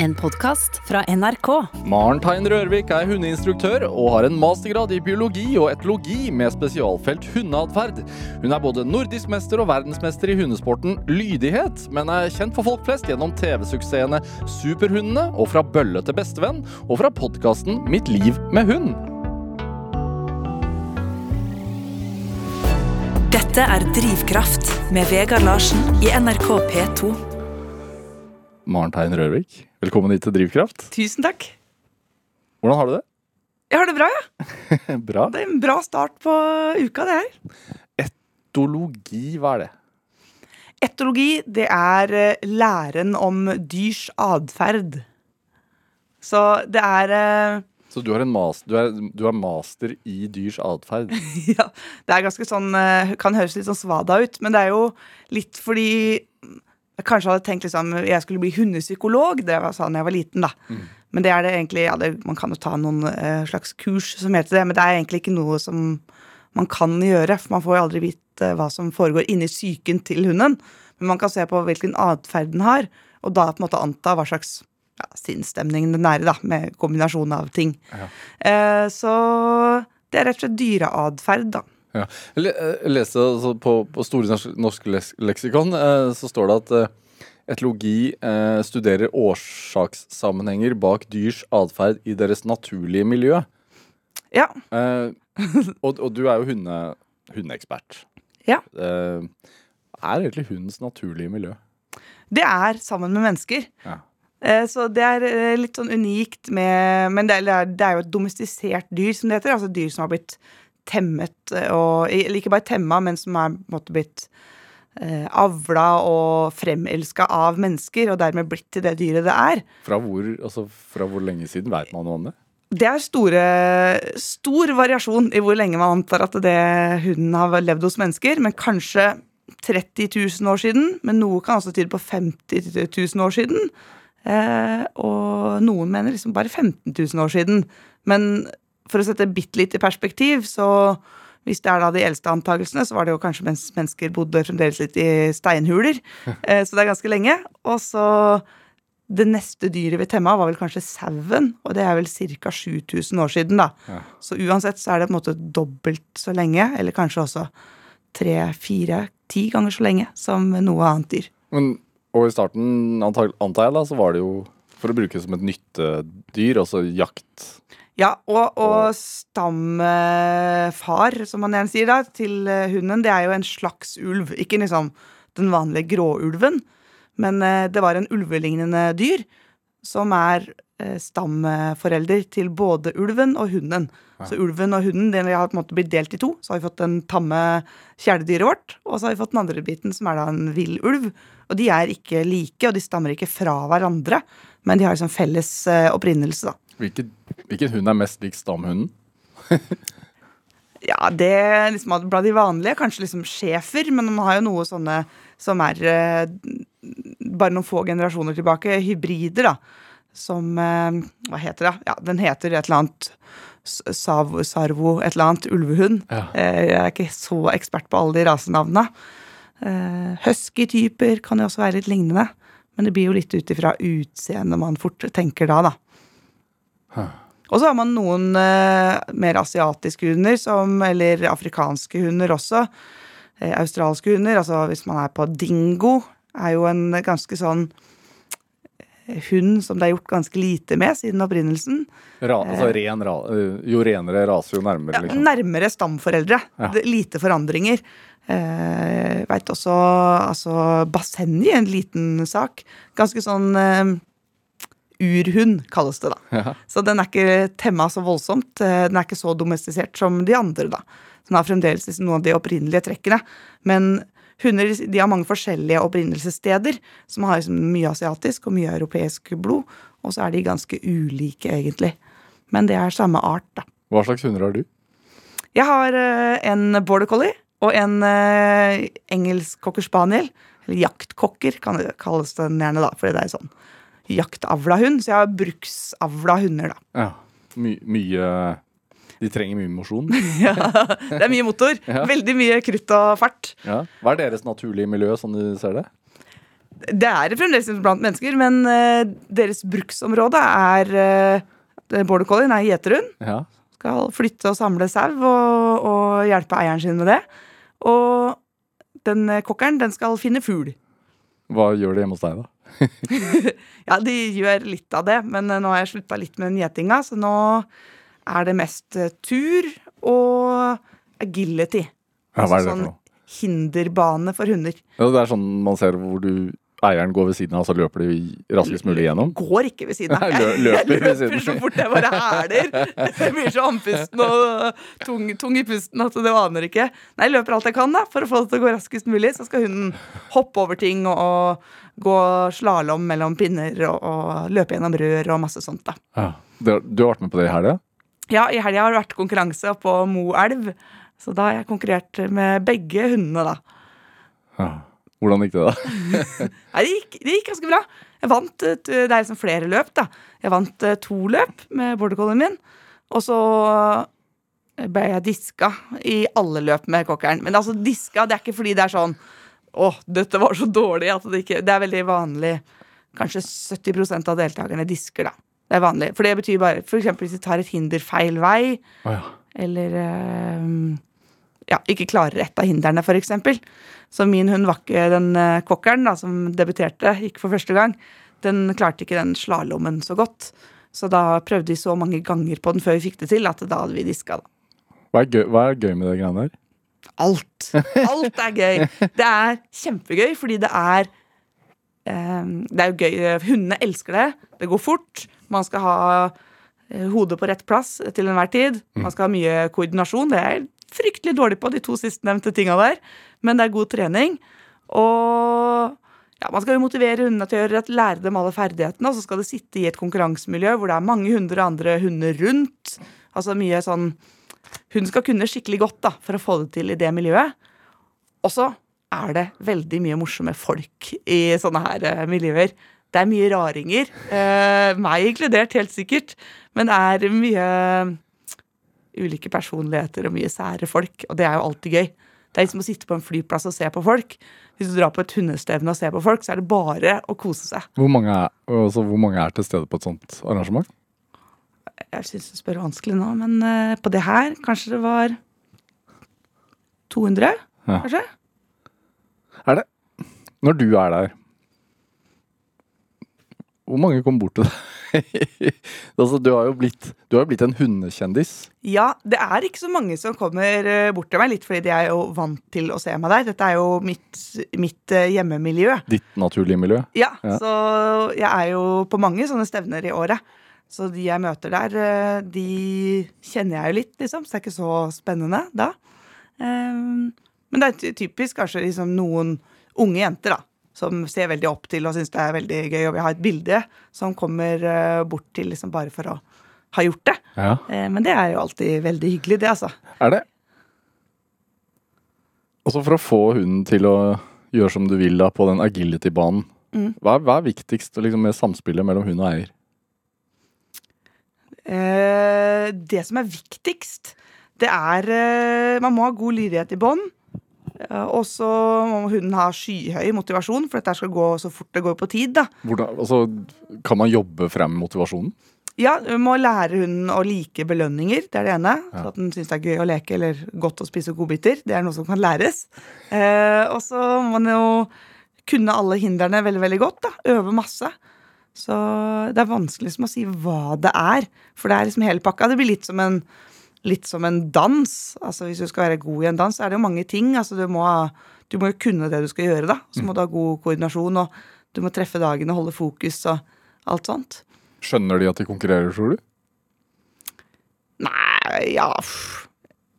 En podkast fra NRK. Maren Tein Rørvik er hundeinstruktør og har en mastergrad i biologi og etologi med spesialfelt hundeatferd. Hun er både nordisk mester og verdensmester i hundesporten lydighet, men er kjent for folk flest gjennom TV-suksessene Superhundene og Fra bølle til bestevenn, og fra podkasten Mitt liv med hund. Dette er Drivkraft med Vegard Larsen i NRK P2. Maren Tein Rørvik, velkommen hit til Drivkraft. Tusen takk. Hvordan har du det? Jeg har det bra, ja. Bra. Det er en bra start på uka, det her. Etologi, hva er det? Etologi, det er eh, læren om dyrs atferd. Så det er eh, Så du, har en mas du, er, du er master i dyrs atferd? Ja, det er ganske sånn eh, Kan høres litt sånn svada ut, men det er jo litt fordi jeg kanskje hadde tenkt liksom jeg skulle bli hundepsykolog. Det var sånn jeg var liten, da. Men det er det egentlig ja, det, Man kan jo ta noen uh, slags kurs som heter det, men det er egentlig ikke noe som man kan gjøre. For man får jo aldri vite hva som foregår inni psyken til hunden. Men man kan se på hvilken atferd den har, og da på en måte anta hva slags ja, sinnsstemning den er i, da, med kombinasjon av ting. Eh, så det er rett og slett dyreatferd, da. Ja. Jeg le- leste altså, på, på Store norske leksikon eh, så står det at eh, etologi eh, studerer årsakssammenhenger bak dyrs atferd i deres naturlige miljø. Ja. Eh, og, og du er jo hunde, hundeekspert. Ja. Eh, er egentlig hundens naturlige miljø? Det er sammen med mennesker. Ja. Eh, Så det er eh, litt sånn unikt med Men det er, det er jo et domestisert dyr, som det heter. Altså dyr som har blitt temmet eh, og Eller ikke bare temma, men som er måtte, blitt eh, avla og fremelska av mennesker, og dermed blitt til det dyret det er. Fra hvor, altså, fra hvor lenge siden vet man om det? Det er store, stor variasjon i hvor lenge man antar at det hunden har levd hos mennesker, men kanskje 30 000 år siden. Men noe kan også tyde på 50 000 år siden. Eh, og noen mener liksom bare 15 000 år siden. Men for å sette bitte litt i perspektiv, så hvis det er da de eldste antakelsene, så var det jo kanskje mens mennesker bodde fremdeles litt i steinhuler. Eh, så det er ganske lenge. Og så det neste dyret vi temma, var vel kanskje sauen, og det er vel ca. 7000 år siden, da. Ja. Så uansett så er det på en måte dobbelt så lenge, eller kanskje også tre, fire, ti ganger så lenge som noe annet dyr. Men, og i starten, antar jeg, da, så var det jo for å bruke det som et nyttedyr, altså jakt. Ja, og, og stamfar, som man gjerne sier da, til eh, hunden, det er jo en slags ulv. Ikke liksom den vanlige gråulven, men eh, det var en ulvelignende dyr som er eh, stamforelder til både ulven og hunden. Så ulven og hunden den har på en måte blitt delt i to. Så har vi fått den tamme kjæledyret vårt, og så har vi fått den andre biten, som er da en vill ulv. Og de er ikke like, og de stammer ikke fra hverandre, men de har liksom felles opprinnelse, da. Hvilken, hvilken hund er mest lik stamhunden? Ja, det er liksom blant de vanlige. Kanskje liksom schæfer, men man har jo noe sånne som er eh, bare noen få generasjoner tilbake. Hybrider, da. Som eh, Hva heter det? Ja, den heter et eller annet Sav, Sarvo, et eller annet. Ulvehund. Ja. Eh, jeg er ikke så ekspert på alle de rasenavnene. Eh, Husky-typer kan jo også være litt lignende. Men det blir jo litt ut ifra utseendet man fort tenker da, da. Og så har man noen eh, mer asiatiske hunder, som, eller afrikanske hunder også. Eh, australske hunder. Altså hvis man er på dingo, er jo en ganske sånn eh, hund som det er gjort ganske lite med siden opprinnelsen. Ra, altså ren ra, jo renere rase, jo nærmere, Ja, liksom. nærmere stamforeldre. Ja. Det, lite forandringer. Eh, Veit også altså Bassenji, en liten sak. Ganske sånn eh, urhund, kalles det da. Ja. Så den er ikke temma så voldsomt. eh, Den er ikke så domestisert som de andre, da. Den har fremdeles liksom noen av de opprinnelige trekkene. Men hunder de har mange forskjellige opprinnelsessteder, som har liksom mye asiatisk og mye europeisk blod. Og så er de ganske ulike, egentlig. Men det er samme art, da. Hva slags hunder har du? Jeg har eh, en border collie og en uh, engelsk cocker spaniel. Eller jaktkokker, kan det kalles den gjerne, da. Fordi det er sånn jaktavla hund. Så jeg har bruksavla hunder, da. Ja. My, mye De trenger mye mosjon. Ja, det er mye motor. Ja. Veldig mye krutt og fart. Ja. Hva er deres naturlige miljø, sånn du ser det? Det er fremdeles blant mennesker, men uh, deres bruksområde er uh, Border collien er gjeterhund. Ja. Skal flytte og samle sau og, og hjelpe eieren sin med det. Og den eh, kokkeren den skal finne fugl. Hva gjør de hjemme hos deg, da? Ja, de gjør litt av det, men eh, nå har jeg slutta litt med den gjetinga, så nå er det mest eh, tur og agility. Ja, hva er det sånn for noe? hinderbane for hunder. Ja, det er sånn man ser hvor du eieren går ved siden av, så løper de raskest mulig gjennom. Går ikke ved siden av. Løper jeg ved siden. løper så fort jeg bare hæler. Jeg blir så andpusten og tung, tung i pusten at det aner ikke. Nei, jeg løper alt jeg kan da, for å få det til å gå raskest mulig. Så skal hunden hoppe over ting og, og gå slalåm mellom pinner og, og løpe gjennom rør og masse sånt. da. Ja. Du, du har vært med på det i helga? Ja, i helga har det vært konkurranse på Moelv. Så da har jeg konkurrert med begge hundene, da. Ja. Hvordan gikk det, da? Nei, det gikk, det gikk ganske bra. Jeg vant, Det er liksom flere løp, da. Jeg vant eh, to løp med border collien min. Og så ble jeg diska i alle løp med kokkeren. Men altså, diska det er ikke fordi det er sånn Å, dette var så dårlig at det ikke Det er veldig vanlig. Kanskje 70% av deltakerne disker, da. Det er vanlig. For det betyr bare For eksempel hvis de tar et hinder feil vei, oh, ja. eller eh, ja, ikke klarer et av hindrene, eksempel. Så min hund var ikke den eh, kokkeren da, som debuterte, gikk for første gang. Den klarte ikke den slalåmen så godt. Så da prøvde vi så mange ganger på den før vi fikk det til, at da hadde vi diska. da. Hva er, gøy, hva er gøy med det greiene der? Alt. Alt er gøy. Det er kjempegøy, fordi det er eh, Det er jo gøy. Hundene elsker det. Det går fort. Man skal ha eh, hodet på rett plass til enhver tid. Man skal ha mye koordinasjon. Det er fryktelig dårlig på, de to sistnevnte tinga der. Men det er god trening. Og ja, man skal jo motivere hundene til å gjøre, lære dem alle ferdighetene, og så skal det sitte i et konkurransemiljø hvor det er mange hunder og andre hunder rundt. Altså mye sånn Hun skal kunne skikkelig godt da, for å få det til i det miljøet. Og så er det veldig mye morsomme folk i sånne her eh, miljøer. Det er mye raringer. eh, meg inkludert, helt sikkert. Men det er mye ulike personligheter og mye sære folk. Og det er jo alltid gøy. Det er liksom å sitte på en flyplass og se på folk. Hvis du drar på et hundestevne og ser på folk, så er det bare å kose seg. Hvor mange er, altså, hvor mange er til stede på et sånt arrangement? Jeg syns du spør vanskelig nå, men uh, på det her kanskje det var 200, Ja. kanskje? Er det Når du er der Hvor mange kommer bort til deg? altså, du har jo blitt, du har blitt en hundekjendis. Ja, det er ikke så mange som kommer eh, bort til meg, litt fordi de er jo vant til å se meg der. Dette er jo mitt, mitt eh, hjemmemiljø. Ditt naturlige miljø. Ja, Ja. så jeg er jo på mange sånne stevner i året. Så de jeg møter der, eh, de kjenner jeg jo litt, liksom. Så det er ikke så spennende da. Ehm, Men det er typisk kanskje liksom noen unge jenter, da. Som ser veldig opp til og syns det er veldig gøy og vil ha et bilde. Som kommer eh, bort til liksom bare for å ha gjort det. Ja. Eh, Men det er jo alltid veldig hyggelig, det, altså. Er det? Altså for å få hunden til å gjøre som du vil da på den agility-banen. Mm. Hva, hva er viktigst liksom, med samspillet mellom hund og eier? Eh, det som er viktigst, det er eh, Man må ha god lydighet i bånd. Eh, og så må hunden ha skyhøy motivasjon, for dette skal gå så fort det går på tid. da. Hvordan, altså, kan man jobbe frem motivasjonen? Ja, Du må lære hunden å like belønninger. Det er det ene. Ja. Så at den syns det er gøy å leke eller godt å spise godbiter. Det er noe som kan læres. Eh, og så må man jo kunne alle hindrene veldig veldig godt. da. Øve masse. Så det er vanskelig som å si hva det er. For det er liksom hele pakka. Det blir litt som en, litt som en dans. Altså Hvis du skal være god i en dans, så er det jo mange ting. Altså Du må, du må jo kunne det du skal gjøre. da. Så må du ha god koordinasjon, og du må treffe dagen og holde fokus og alt sånt. Skjønner de at de konkurrerer, tror du? Nei, ja.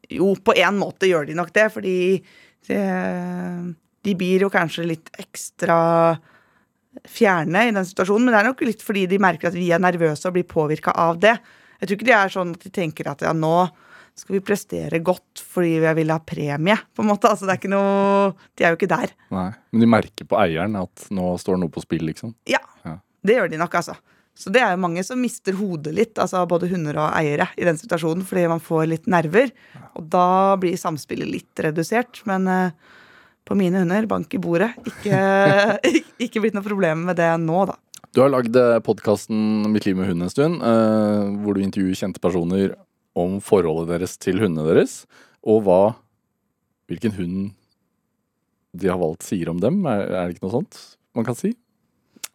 Jo, på en måte gjør de nok det, fordi det, de blir jo kanskje litt ekstra fjerne i den situasjonen, men det er nok litt fordi de merker at vi er nervøse og blir påvirka av det. Jeg tror ikke de er sånn at de tenker at ja, nå skal vi prestere godt fordi jeg vil ha premie, på en måte. Altså, det er ikke noe De er jo ikke der. Nei. Men de merker på eieren at nå står noe på spill, liksom. Ja, Ja. det gjør de nok, altså. Så det er jo mange som mister hodet litt, altså både hunder og eiere, i den situasjonen, fordi man får litt nerver. Og da blir samspillet litt redusert. Men, eh, på mine hunder. Bank i bordet. Ikke, ikke blitt noe problem med det nå, da. Du har lagd podkasten Mitt liv med hund en stund, eh, hvor du intervjuer kjente personer om forholdet deres til hundene deres, og hva hvilken hund de har valgt sier om dem. Er, er det ikke noe sånt man kan si?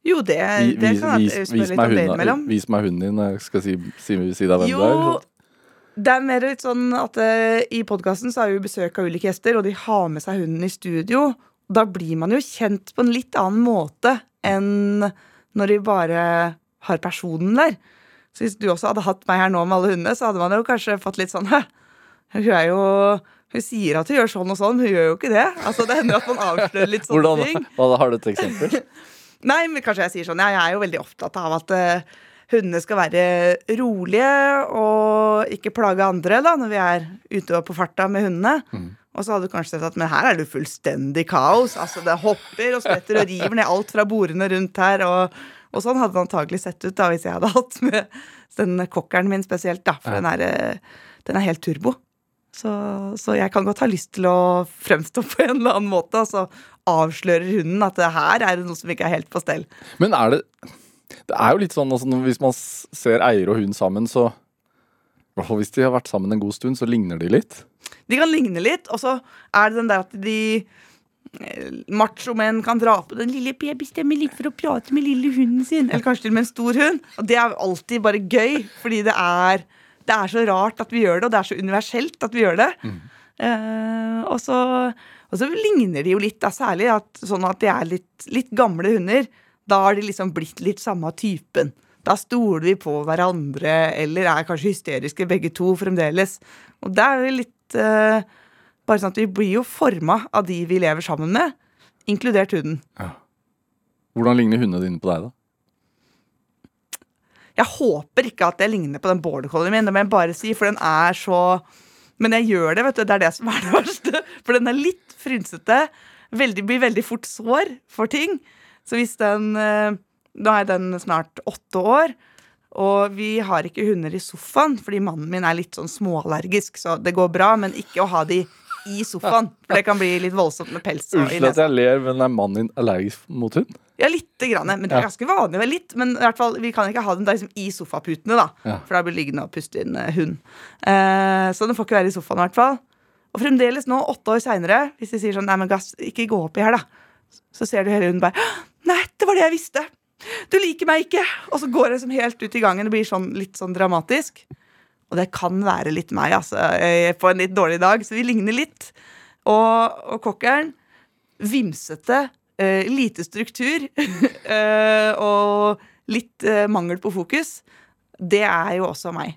Jo, det, det vis- kan jeg vis- vis meg hunden- innimellom. Vis meg hunden din. Jeg skal si, si, si deg hvem Jo, det er. det er mer litt sånn at uh, i podkasten så har vi besøk av ulike gjester, og de har med seg hunden i studio. Da blir man jo kjent på en litt annen måte enn når de bare har personen der. Så hvis du også hadde hatt meg her nå med alle hundene, så hadde man jo kanskje fått litt sånn hun er jo Hun sier at hun gjør sånn og sånn, men hun gjør jo ikke det. Altså Det hender at man avslører litt sånne Hvordan, ting. hva, har du et eksempel? Nei, men kanskje jeg sier sånn. Jeg er jo veldig opptatt av at eh, hundene skal være rolige og ikke plage andre da, når vi er ute og på farta med hundene. Og så hadde du kanskje sett at men her er det fullstendig kaos. Altså Det hopper og spretter og river ned alt fra bordene rundt her. Og, og sånn hadde det antagelig sett ut da hvis jeg hadde hatt med den kokkeren min spesielt. da, For den, er, eh, den er helt turbo. Så, så jeg kan godt ha lyst til å fremstå på en eller annen måte. Altså avslører hunden at det her er det noe som ikke er helt på stell. Men er det Det er jo litt sånn altså, Hvis man ser eier og hund sammen, så hvert fall hvis de har vært sammen en god stund, så ligner de litt. De kan ligne litt, og så er det den der at de eh, Machomenn kan dra på den lille babystemmen litt for å prate med lille hunden sin. Eller kanskje til og med en stor hund. Og det er alltid bare gøy, fordi det er, det er så rart at vi gjør det, og det er så universelt at vi gjør det. Eh, og, så, og så ligner de jo litt, da, særlig at, sånn at de er litt, litt gamle hunder. Da har de liksom blitt litt samme typen. Da stoler vi på hverandre, eller er kanskje hysteriske begge to fremdeles. Og det er jo litt eh, Bare sånn at vi blir jo forma av de vi lever sammen med, inkludert hunden. Hvordan ligner hundene dine på deg, da? Jeg håper ikke at jeg ligner på den border collien min, det må jeg bare si, for den er så Men jeg gjør det, vet du. Det er det som er det verste. For den er litt frynsete. Veldig, blir veldig fort sår for ting. Så hvis den eh, Nå er den snart åtte år, og vi har ikke hunder i sofaen fordi mannen min er litt sånn småallergisk, så det går bra, men ikke å ha de i sofaen. For det kan bli litt voldsomt med pels. Unnskyld at jeg ler, men er mannen din allergisk mot hund? Ja, lite grann. Men det er ganske vanlig. vel litt, Men i hvert fall, vi kan ikke ha den der liksom i sofaputene, da. Ja. For da blir det liggende og puste inn eh, hund. Eh, så den får ikke være i sofaen, i hvert fall. Og fremdeles nå, åtte år seinere, hvis de sier sånn Nei, men gass, ikke gå opp i her, da. Så ser du hele hunden bare Nei, det var det jeg visste! Du liker meg ikke! Og så går det liksom helt ut i gangen. Det blir sånn, litt sånn dramatisk. Og det kan være litt meg, altså, på en litt dårlig dag. Så vi ligner litt. Og, og kokkeren vimsete, uh, lite struktur uh, og litt uh, mangel på fokus. Det er jo også meg.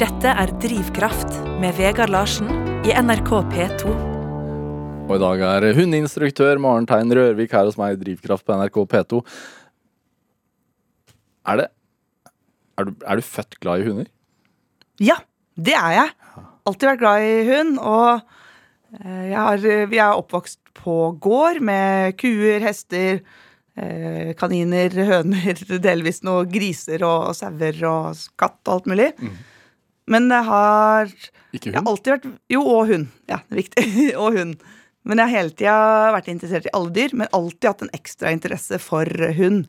Dette er Drivkraft med Vegard Larsen i NRK P2. Og i dag er hundeinstruktør Maren Tein Rørvik her hos meg i Drivkraft på NRK P2. Er det er du, er du født glad i hunder? Ja, det er jeg. Alltid vært glad i hund. Og eh, jeg har, vi er oppvokst på gård med kuer, hester, eh, kaniner, høner, delvis noe griser og sauer og katt og alt mulig. Men jeg har Ikke Jeg har alltid vært Jo, og hund. Ja, det viktig. og hund. Men jeg har hele tida vært interessert i alle dyr, men alltid hatt en ekstra interesse for hund.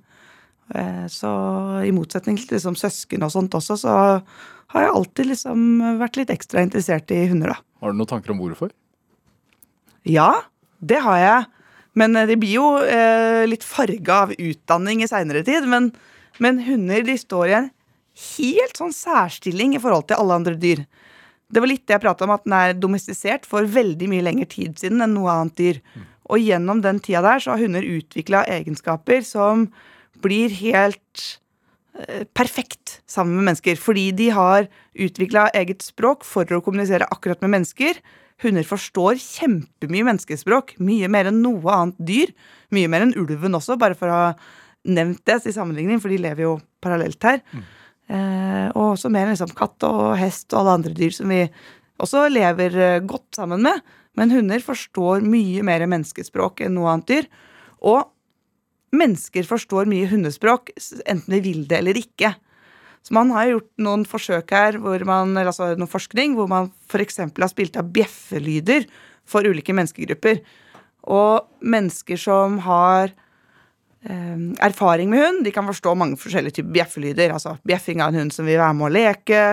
Eh, Så i motsetning til liksom søsken og sånt også, så har jeg alltid liksom vært litt ekstra interessert i hunder, da. Har du noen tanker om hvorfor? Ja, det har jeg. Men det de blir jo eh, litt farga av utdanning i seinere tid. Men, men hunder de står i en helt sånn særstilling i forhold til alle andre dyr. Det var litt det jeg prata om, at den er domestisert for veldig mye lengre tid siden enn noe annet dyr. Og gjennom den tida der så har hunder utvikla egenskaper som blir helt eh, perfekt sammen med mennesker. Fordi de har utvikla eget språk for å kommunisere akkurat med mennesker. Hunder forstår kjempemye menneskespråk. Mye mer enn noe annet dyr. Mye mer enn ulven også, bare for å ha nevnt det i sammenligning, for de lever jo parallelt her. Eh, og også mer liksom katt og hest og alle andre dyr som vi også lever eh, godt sammen med. Men hunder forstår mye mer menneskespråk enn noe annet dyr. Og mennesker forstår mye hundespråk, enten de vil det eller ikke. Så man har gjort noen forsøk her, man, altså noen forskning, hvor man f.eks. har spilt av bjeffelyder for ulike menneskegrupper. Og mennesker som har eh, erfaring med hund, de kan forstå mange forskjellige typer bjeffelyder. Altså bjeffing av en hund som vil være med å leke,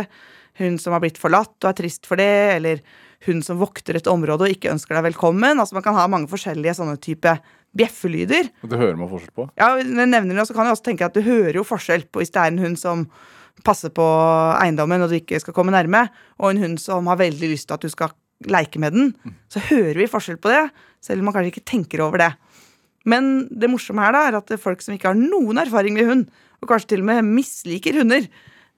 hund som har blitt forlatt og er trist for det, eller hund som vokter et område og ikke ønsker deg velkommen. Altså Man kan ha mange forskjellige sånne type bjeffelyder. Det hører man forskjell på. Ja, jeg nevner det, så kan jeg også tenke at Du hører jo forskjell på hvis det er en hund som passer på eiendommen og du ikke skal komme nærme, og en hund som har veldig lyst til at du skal leke med den. Så hører vi forskjell på det, selv om man kanskje ikke tenker over det. Men det morsomme her da er at folk som ikke har noen erfaring med hund, og kanskje til og med misliker hunder,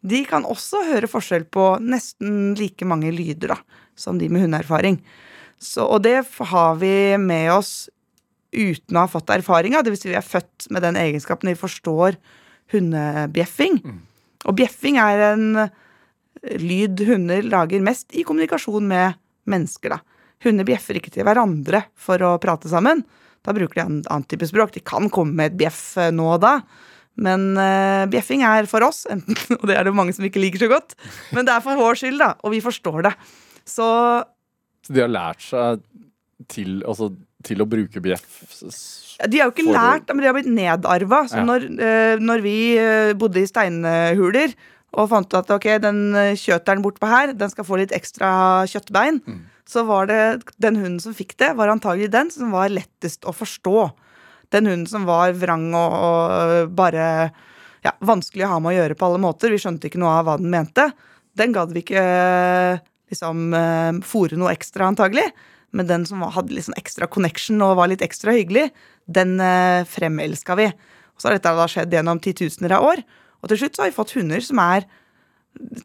de kan også høre forskjell på nesten like mange lyder da, som de med hundeerfaring. Så, og det har vi med oss uten å ha fått erfaring av. Dvs. Si vi er født med den egenskapen vi forstår hundebjeffing. Og bjeffing er en lyd hunder lager mest i kommunikasjon med mennesker. da. Hunder bjeffer ikke til hverandre for å prate sammen. Da bruker de en annen type språk. De kan komme med et bjeff eh, nå og da. Men uh, bjeffing er for oss, enten, og det er det mange som ikke liker så godt, men det er for vår skyld, da, og vi forstår det. Så Så de har lært seg til, altså, til å bruke bjeff De har jo ikke For- lært, men de har blitt nedarva. Så Ja. når, uh, når vi bodde i steinhuler og fant ut at ok, den kjøteren bortpå her, den skal få litt ekstra kjøttbein, Mm. Så var det den hunden som fikk det, var antagelig den som var lettest å forstå. Den hunden som var vrang og, og bare ja, vanskelig å ha med å gjøre på alle måter. Vi skjønte ikke noe av hva den mente. Den gadd vi ikke liksom eh, fòre noe ekstra, antagelig. Men den som hadde litt sånn ekstra connection og var litt ekstra hyggelig, den eh, fremelska vi. Og så har dette da skjedd gjennom titusener av år. Og til slutt så har vi fått hunder som er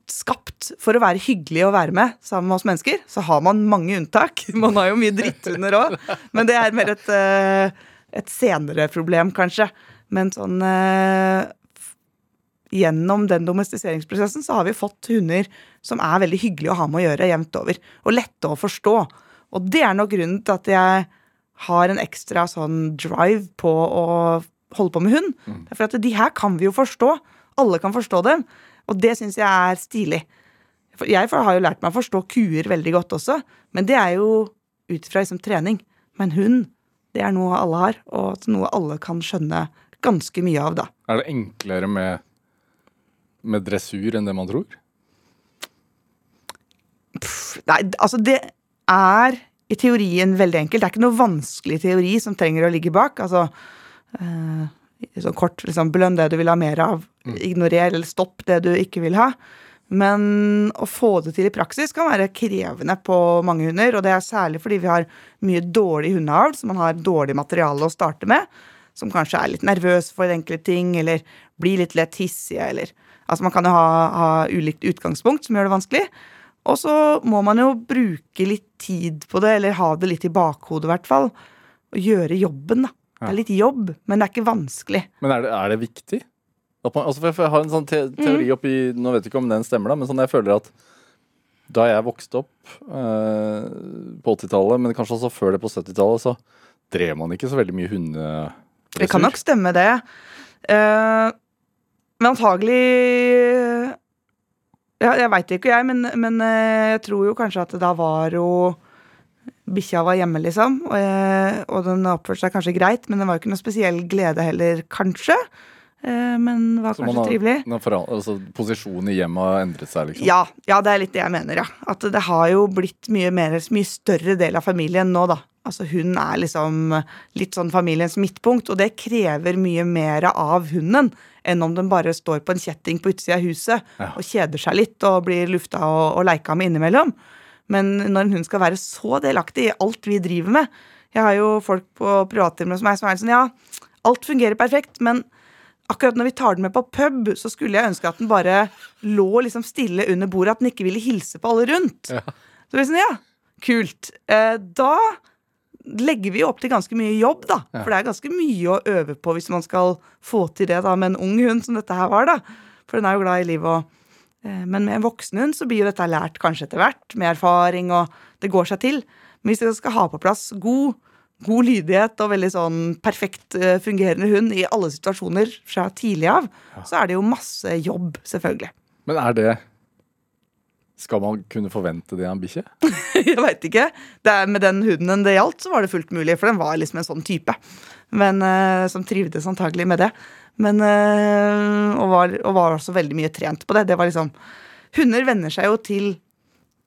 skapt for å være hyggelig å være med sammen med oss mennesker. Så har man mange unntak. Man har jo mye dritthunder òg. Men det er mer et, eh, et senere problem, kanskje. Men sånn eh, Gjennom den domestiseringsprosessen så har vi fått hunder som er veldig hyggelige å ha med å gjøre jevnt over. Og lette å forstå. Og det er nok grunnen til at jeg har en ekstra sånn drive på å holde på med hund. Er for at de her kan vi jo forstå. Alle kan forstå dem. Og det syns jeg er stilig. Jeg har jo lært meg å forstå kuer veldig godt også, men det er jo ut fra liksom trening. Men hund, det er noe alle har, og noe alle kan skjønne ganske mye av, da. Er det enklere med, med dressur enn det man tror? Nei, altså det er i teorien veldig enkelt. Det er ikke noe vanskelig teori som trenger å ligge bak. Altså eh, sånn kort liksom, belønn det du vil ha mer av. Ignorer eller stopp det du ikke vil ha. Men å få det til i praksis kan være krevende på mange hunder. Og det er særlig fordi vi har mye dårlig hundeavl, så man har dårlig materiale å starte med. Som kanskje er litt nervøs for enkle ting, eller blir litt lett hissige, eller Altså man kan jo ha, ha ulikt utgangspunkt som gjør det vanskelig. Og så må man jo bruke litt tid på det, eller ha det litt i bakhodet i hvert fall. Og gjøre jobben, da. Det er litt jobb, men det er ikke vanskelig. Men er det, er det viktig? Man, altså jeg- har en sånn te teori oppi Nå vet jeg ikke om den stemmer, da, men sånn jeg føler at da jeg vokste opp eh, på 80-tallet, men kanskje også før det på 70-tallet, så drev man ikke så veldig mye hundedressur. Det kan nok stemme, det. Eh, men antagelig ja, Jeg veit ikke, jeg, men, men eh, jeg tror jo kanskje at det da var jo Bikkja var hjemme, liksom, og, eh, og den oppførte seg kanskje greit, men det var jo ikke noe spesiell glede heller, kanskje. Eh, men var kanskje har- trivelig. har altså, posisjonen i hjemmet har endret seg, liksom? Ja, ja, det er litt det jeg mener, ja. At det har jo blitt mye mer, mye større del av familien nå, da. Altså hun er liksom litt sånn familiens midtpunkt, og det krever mye mer av hunden enn om den bare står på en kjetting på utsida av huset Ja. og kjeder seg litt og blir lufta og, og leika med innimellom. Men når en hund skal være så delaktig i alt vi driver med Jeg har jo folk på privattimer som er sånn Ja, alt fungerer perfekt, men akkurat når vi tar den med på pub, så skulle jeg ønske at den bare lå liksom stille under bordet, at den ikke ville hilse på alle rundt. Ja. Så sånn, ja, kult. Eh, da legger vi jo opp til ganske mye jobb, da. Ja. For det er ganske mye å øve på hvis man skal få til det da med en ung hund som dette her var, da. For den er jo glad i livet og Men med en voksen hund så blir jo dette lært kanskje etter hvert, med erfaring, og det går seg til. Men hvis dere skal ha på plass god god lydighet og veldig sånn perfekt eh, fungerende hund i alle situasjoner fra tidlig av, så er det jo masse jobb, selvfølgelig. Men er det Skal man kunne forvente det av en bikkje? Jeg veit ikke. Er, med den hunden det gjaldt, så var det fullt mulig, for den var liksom en sånn type. Men, uh, som trivdes antagelig med det. Men, uh, og, var, og var også veldig mye trent på det. Det var liksom Hunder venner seg jo til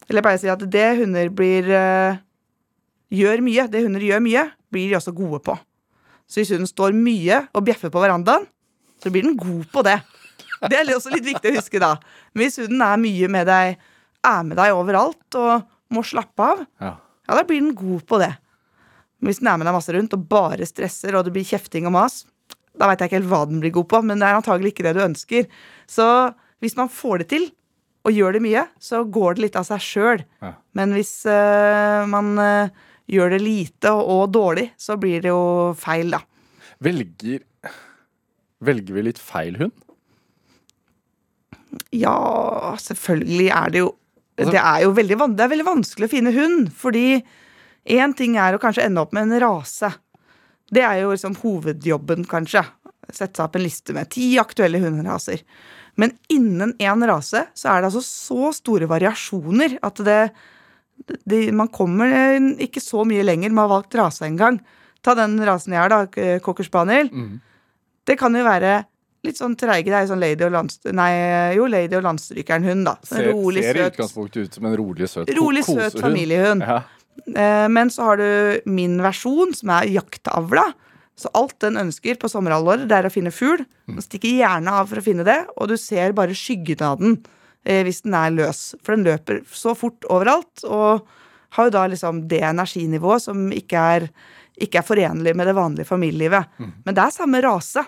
Eller jeg pleier å si at det hunder blir uh, Gjør mye, det hunder gjør mye, blir de også gode på. Så hvis hunden står mye og bjeffer på verandaen, så blir den god på det. Det er også litt viktig å huske, da. Men hvis hunden er mye med deg, er med deg overalt og må slappe av, Ja. ja, da blir den god på det. Men hvis den er med deg masse rundt og bare stresser, og det blir kjefting og mas, da veit jeg ikke helt hva den blir god på, men det er antagelig ikke det du ønsker. Så hvis man får det til, og gjør det mye, så går det litt av seg sjøl. Ja. Men hvis uh, man uh, gjør det lite og, og dårlig, så blir det jo feil, da. Velger Velger vi litt feil hund? Ja, selvfølgelig er det jo Altså- Det er jo veldig, det er veldig vanskelig å finne hund, fordi én ting er å kanskje ende opp med en rase. Det er jo liksom hovedjobben, kanskje. Sette seg opp en liste med ti aktuelle hunderaser. Men innen én rase så er det altså så store variasjoner at det, det Man kommer ikke så mye lenger med å ha valgt rase engang. Ta den rasen jeg har, da, cocker spaniel. Mm. Det kan jo være litt sånn treige. Det er jo sånn lady og landst... Nei, jo, lady og landstrykeren-hund, da. Så Ser, rolig, ser i utgangspunktet ut som en rolig, søt rolig, søt kosehund. familiehund. Ja. Eh, Men så har du min versjon, som er jaktavla. Så alt den ønsker på sommerhalvåret, det er å finne fugl. Den stikker gjerne av for å finne det, og du ser bare skyggen av den eh, hvis den er løs. For den løper så fort overalt, og har jo da liksom det energinivået som ikke er, ikke er forenlig med det vanlige familielivet. Men det er samme rase.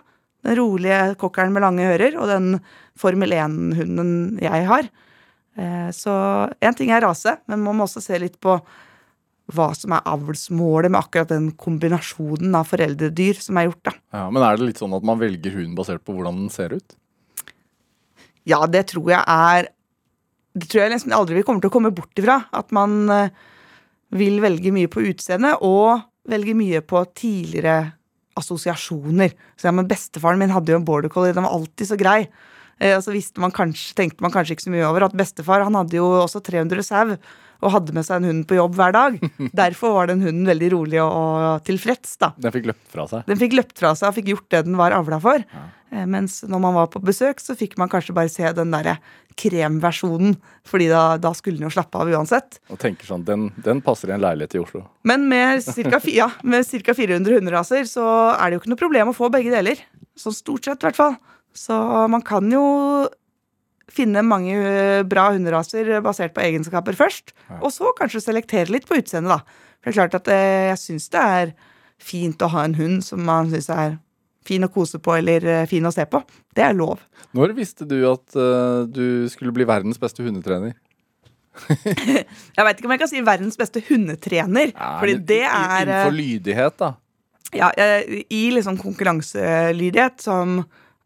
Den rolige kokkeren med lange ører og den Formel 1-hunden jeg har. Eh, Så én ting er rase, men man må også se litt på hva som er avlsmålet med akkurat den kombinasjonen av foreldredyr som er gjort. da. Ja, men er det litt sånn at man velger hund basert på hvordan den ser ut? Ja, det tror jeg er Det tror jeg nesten aldri vi kommer til å komme bort ifra. At man eh, vil velge mye på utseende, og velge mye på tidligere assosiasjoner. Så ja, men Bestefaren min hadde jo en border collie, den var alltid så grei. Eh, og så visste man kanskje, tenkte man kanskje ikke så mye over at bestefar han hadde jo også 300 sau og hadde med seg en hund på jobb hver dag. Derfor var den hunden veldig rolig og, og tilfreds. da. Den fikk løpt fra seg. Den fikk løpt fra seg og fikk gjort det den var avla for. Eh, Mens når man var på besøk, så fikk man kanskje bare se den derre kremversjonen. Fordi da, da skulle den jo slappe av uansett. Og tenker sånn, den, den passer i en leilighet i Oslo. Men med ca. Ja, 400 hunderaser så er det jo ikke noe problem å få begge deler. Sånn stort sett, i hvert fall. Så man kan jo finne mange bra hunderaser basert på egenskaper først. Og så kanskje selektere litt på utseendet, da. For det er klart at eh, jeg syns det er fint å ha en hund som man syns er fin å kose på eller eh, fin å se på. Det er lov. Når visste du at uh, du skulle bli verdens beste hundetrener? Jeg veit ikke om jeg kan si verdens beste hundetrener. fordi men det er eh, Innenfor lydighet, da. Ja, eh, i liksom konkurranselydighet, som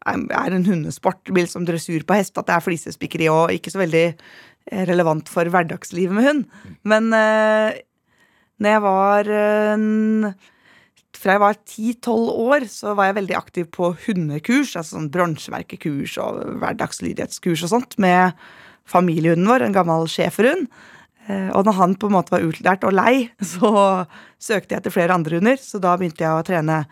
er en hundesport, blir liksom dressur på hest, at det er flisespikkeri og ikke så veldig eh, relevant for hverdagslivet med hund. Men uh, når jeg var uh, Fra jeg var 10-12 år, så var jeg veldig aktiv på hundekurs, altså sånn bronsemerkekurs og hverdagslydighetskurs og sånt, med familiehunden vår, en gammel schæferhund. Eh, Og når han på en måte var utlært og lei, så søkte jeg etter flere andre hunder. Så da begynte jeg å trene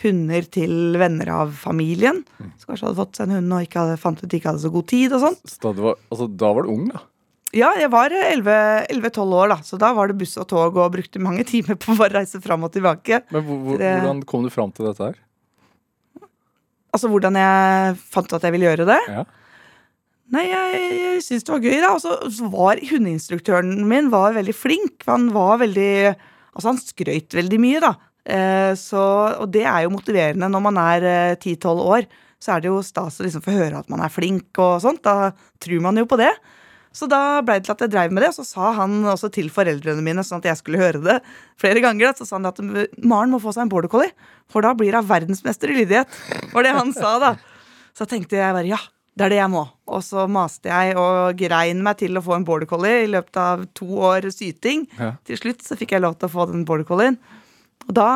hunder til venner av familien. Som kanskje hadde fått seg en hund og ikke hadde, fant ut de ikke hadde så god tid. og sånn. Så da, altså, da var du ung, da. Ja, jeg var 11-12 år, da, så da var det buss og tog og brukte mange timer på å bare reise fram og tilbake. Men hvor, hvor, hvordan kom du fram til dette her? Altså hvordan jeg fant ut at jeg ville gjøre det. Ja. Nei, jeg, jeg syntes det var gøy, da. Og så, så var hundeinstruktøren min var veldig flink. Han var veldig Altså, han skrøyt veldig mye, da. Eh, så, og det er jo motiverende når man er eh, 10-12 år. Så er det jo stas å liksom få høre at man er flink og sånt. Da tror man jo på det. Så da ble det til at jeg dreiv med det, og så sa han også til foreldrene mine, sånn at jeg skulle høre det flere ganger, så sa han at Maren må få seg en border collie, for da blir hun verdensmester i lydighet. Var det han sa, da. Så tenkte jeg bare ja, det er det jeg må. Og så maste jeg og grein meg til å få en border collie i løpet av to år syting. Ja. Til slutt så fikk jeg lov til å få den border collien. Og da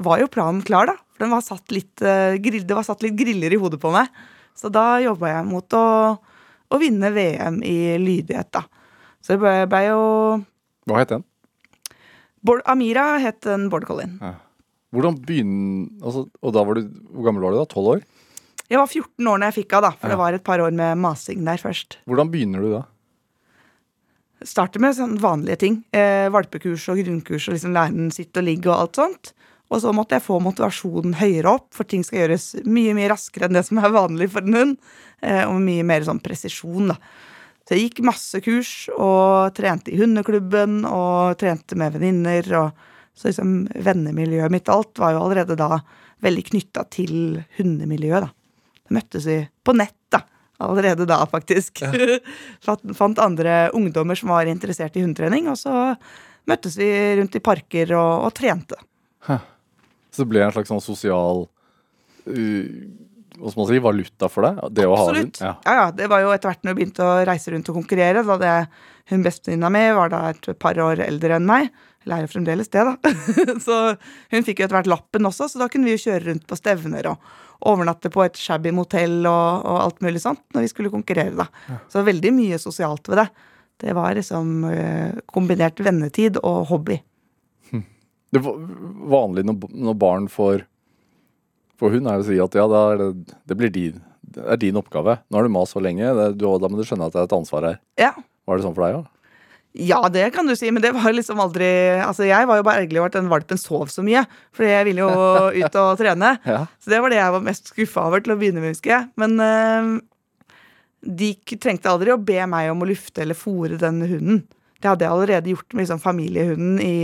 var jo planen klar, da. For den var satt litt, eh, det var satt litt griller i hodet på meg. Så da jobba jeg mot å, å vinne VM i lydighet, da. Så det ble, ble jo Hva het den? Bård, Amira het en border Ja. Hvordan begynner altså, Og da var du Hvor gammel var du da? 12 år? Jeg var 14 år da jeg fikk henne, da, for Ja. det var et par år med masing der først. Hvordan begynner du da? Starter med sånn vanlige ting. Eh, valpekurs og grunnkurs og liksom lære den sitte og ligge og alt sånt. Og så måtte jeg få motivasjonen høyere opp, for ting skal gjøres mye mye raskere enn det som er vanlig for en hund. Eh, og mye mer sånn presisjon, da. Så jeg gikk masse kurs og trente i hundeklubben og trente med venninner. og Så liksom vennemiljøet mitt, alt, var jo allerede da veldig knytta til hundemiljøet, da. Da møttes vi på nett, da. Allerede da, faktisk. Fant- Fant andre ungdommer som var interessert i hundetrening, og så møttes vi rundt i parker og, og trente. Så det ble en slags sånn sosial uh, Hva skal man si, valuta for deg? Det? Absolutt. Ja. Ja, ja, det var jo etter hvert når jeg begynte å reise rundt og konkurrere. Da det, hun bestevenninna mi var da et par år eldre enn meg. Eller er jo fremdeles det, da. så hun fikk jo etter hvert lappen også, så da kunne vi jo kjøre rundt på stevner og overnatte på et shabby motell og, og alt mulig sånt når vi skulle konkurrere, da. Så veldig mye sosialt ved det. Det var liksom eh, kombinert vennetid og hobby. Det er vanlig når, barn får, får hund, er å si at ja, det, det blir din, det er din oppgave. Nå har du mast så lenge, det, du, da må du skjønne at det er et ansvar her. Ja. Var det sånn for deg òg? Ja, det kan du si, men det var liksom aldri Altså, jeg var jo bare ergerlig over at den valpen sov så mye, fordi jeg ville jo ut og trene. Ja. Så det var det jeg var mest skuffa over til å begynne med, husker jeg. Men øh, de trengte aldri å be meg om å lufte eller fòre den hunden. Det hadde jeg allerede gjort med liksom, familiehunden i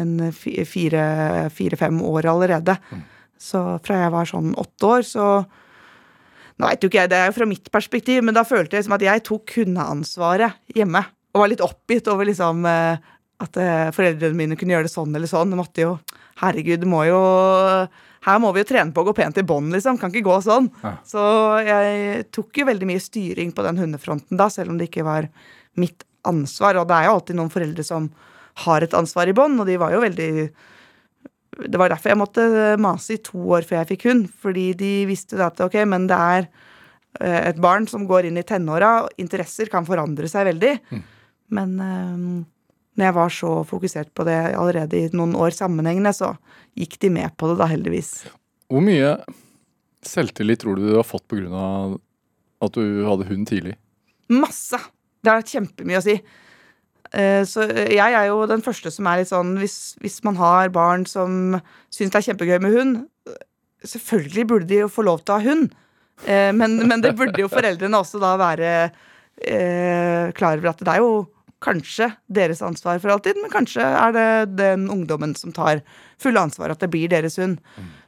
en fi- fire- fire-fem år allerede. Så fra jeg var sånn åtte år, så Nå vet jo ikke jeg, det er jo fra mitt perspektiv, men da følte jeg liksom at jeg tok hundeansvaret hjemme. Og var litt oppgitt over liksom eh, at eh, foreldrene mine kunne gjøre det sånn eller sånn. Det måtte jo Herregud, det må jo Her må vi jo trene på å gå pent i bånd, liksom. Kan ikke gå sånn. Ja. Så jeg tok jo veldig mye styring på den hundefronten da, selv om det ikke var mitt ansvar. Og det er jo alltid noen foreldre som har et ansvar i bånd, og de var jo veldig det var derfor jeg måtte mase i to år før jeg fikk hund. Fordi de visste at ok, men det er eh, et barn som går inn i tenåra. og Interesser kan forandre seg veldig. Men um, når jeg var så fokusert på det allerede i noen år sammenhengende, så gikk de med på det da, heldigvis. Hvor mye selvtillit tror du du har fått pga. at du hadde hund tidlig? Masse! Det har kjempemye å si. Eh, Så jeg er jo den første som er litt sånn Hvis, hvis man har barn som syns det er kjempegøy med hund Selvfølgelig burde de jo få lov til å ha hund. Eh, Men, men det burde jo foreldrene også da være eh, klar over at det er jo kanskje deres ansvar for alltid, men kanskje er det den ungdommen som tar fulle ansvar, at det blir deres hund.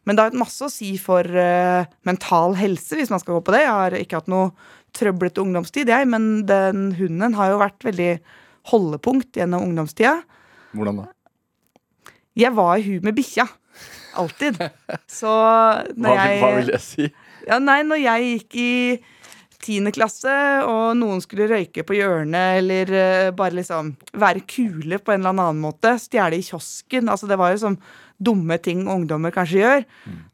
Men det har masse å si for eh, mental helse, hvis man skal gå på det. Jeg har ikke hatt noe trøblete ungdomstid, jeg, men den hunden har jo vært veldig holdepunkt gjennom ungdomstida. Hvordan da? Jeg var i hu med bikkja. Alltid. Så når jeg hva vil det si? ja, nei, når jeg gikk i tiende klasse, og noen skulle røyke på hjørnet, eller eh, bare liksom være kule på en eller annen måte, stjele i kiosken Altså, det var jo sånn dumme ting ungdommer kanskje gjør.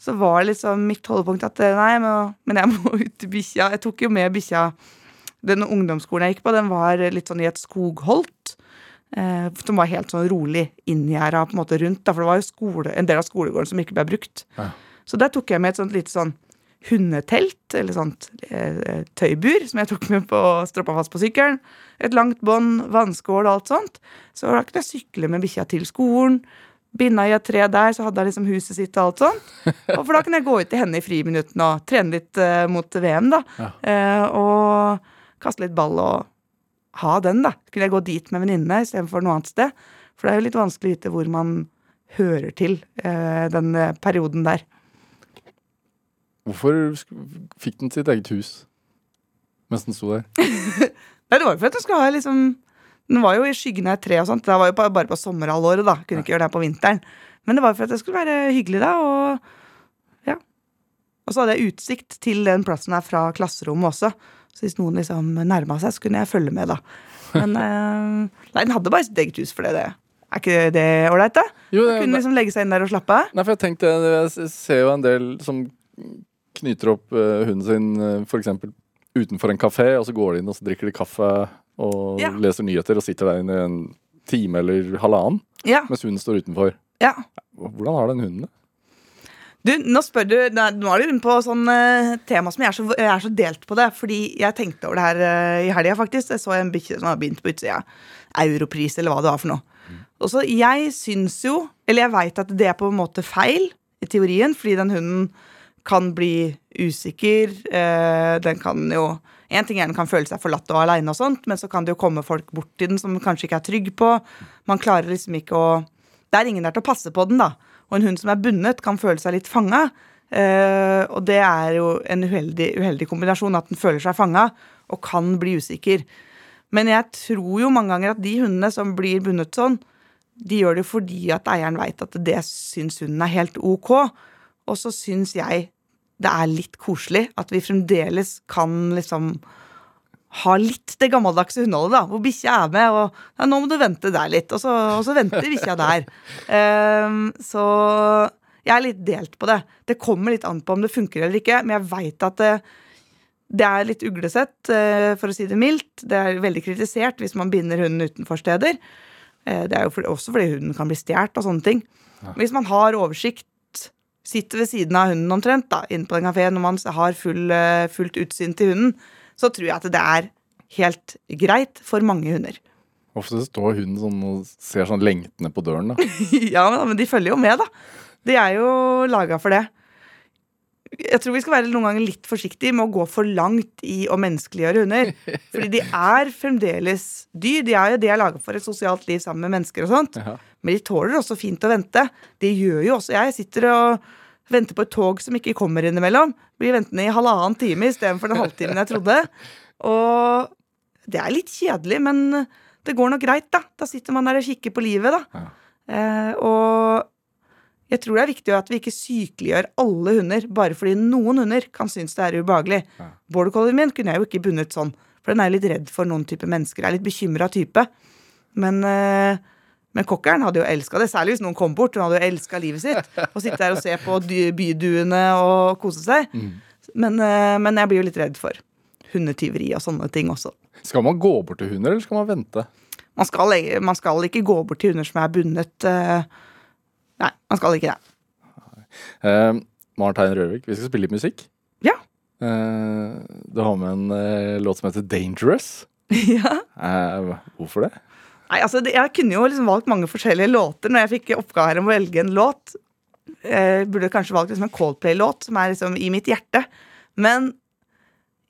Så var liksom mitt holdepunkt at eh, nei, men, men jeg må ut til bikkja. Jeg tok jo med bikkja Den ungdomsskolen jeg gikk på, den var litt sånn i et skogholt. Eh, som var helt sånn rolig inngjerda på en måte rundt. Da, for det var jo skole, en del av skolegården som ikke ble brukt. Ja. Så der tok jeg med et sånt lite sånn hundetelt, eller sånt eh, tøybur, som jeg tok med på stroppa fast på sykkelen. Et langt bånd, vannskål og alt sånt. Så da kunne jeg sykle med bikkja til skolen. Binda i et tre der, så hadde jeg liksom huset sitt og alt sånt. Og for da kunne jeg gå ut til henne i friminuttene og trene litt eh, mot VM, da. Ja. Eh, og kaste litt ball og ha den, da. Skulle kunne jeg gå dit med venninnene istedenfor noe annet sted. For det er jo litt vanskelig å vite hvor man hører til eh, den eh, perioden der. Hvorfor fikk den sitt eget hus mens den sto der? Nei, det var jo for at den skulle ha liksom Den var jo i skyggen av et tre og sånt. Det var jo bare på sommerhalvåret, da. Kunne ikke gjøre det på vinteren. Men det var jo for at det skulle være hyggelig, da. Og ja. Og så hadde jeg utsikt til den plassen her fra klasserommet også. Så hvis noen liksom nærma seg, så kunne jeg følge med, da. Men eh, Nei, den hadde bare sitt eget hus for det. det. Er ikke det ålreit, da? Jo, det, Kunne liksom legge seg inn der og slappe av. Nei, for jeg tenkte Jeg ser jo en del som knyter opp eh, hunden sin f.eks. for eksempel utenfor en kafé, og så går de inn og så drikker de kaffe og Ja. leser nyheter og sitter der inne i en time eller halvannen Ja, mens hunden står utenfor. ja. Hvordan har den hunden det? Du, nå spør du Nå er du inne på sånn uh, tema som jeg er, så, jeg er så delt på det. Fordi jeg tenkte over det her uh, i helga, faktisk. Jeg så en bikkje som har begynt på utsida. Europris, eller hva det var for noe. Og så jeg syns jo, eller jeg veit at det er på en måte feil i teorien, fordi den hunden kan bli usikker. Uh, den kan jo En ting er den kan føle seg forlatt og aleine, og sånt, men så kan det jo komme folk bort til den som kanskje ikke er trygg på. Man klarer liksom ikke å Det er ingen der til å passe på den, da. Og en hund som er bundet, kan føle seg litt fanga. Uh, og det er jo en uheldig, uheldig kombinasjon, at den føler seg fanga og kan bli usikker. Men jeg tror jo mange ganger at de hundene som blir bundet sånn, de gjør det fordi at eieren veit at det syns hunden er helt ok. Og så syns jeg det er litt koselig at vi fremdeles kan liksom ha litt det gammeldagse hundeholdet, da. Hvor bikkja er med, og ja, 'nå må du vente der litt', og så, og så venter bikkja der. Um, så jeg er litt delt på det. Det kommer litt an på om det funker eller ikke, men jeg veit at det, det er litt uglesett, eh, for å si det mildt. Det er veldig kritisert hvis man binder hunden utenfor steder. Eh, Det er jo også fordi hunden kan bli stjålet og sånne ting. Hvis man har oversikt, sitter ved siden av hunden omtrent, da, inne på den kafeen, når man har full, eh, fullt utsyn til hunden, så tror jeg at det er helt greit for mange hunder. Ofte står hunden sånn og ser sånn lengtende på døren. da. ja, men, de følger jo med, da. De er jo laga for det. Jeg tror vi skal være noen ganger litt forsiktige med å gå for langt i å menneskeliggjøre hunder. Fordi de er fremdeles dyr. De er jo de er laga for et sosialt liv sammen med mennesker og sånt. Ja. Men de tåler også fint å vente. Det gjør jo også jeg. sitter og venter på et tog som ikke kommer innimellom. Blir ventende i halvannen time istedenfor den halvtimen jeg trodde. Og det er litt kjedelig, men det går nok greit, da. Da sitter man der og kikker på livet, da. Ja. Eh, og jeg tror det er viktig at vi ikke sykeliggjør alle hunder bare fordi noen hunder kan synes det er ubehagelig. Ja. Border collien min kunne jeg jo ikke bundet sånn, for den er litt redd for noen type mennesker. Er litt bekymra type. Men, eh, men cockeren hadde jo elska det, særlig hvis noen kom bort. Hun hadde jo elska livet sitt. Å sitte der og se på byduene og kose seg. Men, eh, men jeg blir jo litt redd for hundetyveri og sånne ting også. Skal man gå bort til hunder, eller skal man vente? Man skal, man skal ikke gå bort til hunder som er bundet. eh, Nei, man skal ikke det. Uh, Martein Rørvik, vi skal spille litt musikk. Ja. Uh, du har med en uh, låt som heter 'Dangerous'. ja. Eh, hvorfor det? Nei, altså, Jeg kunne jo liksom valgt mange forskjellige låter når jeg fikk oppgave om å velge en låt. Jeg burde kanskje valgt liksom en Coldplay-låt som er liksom i mitt hjerte. Men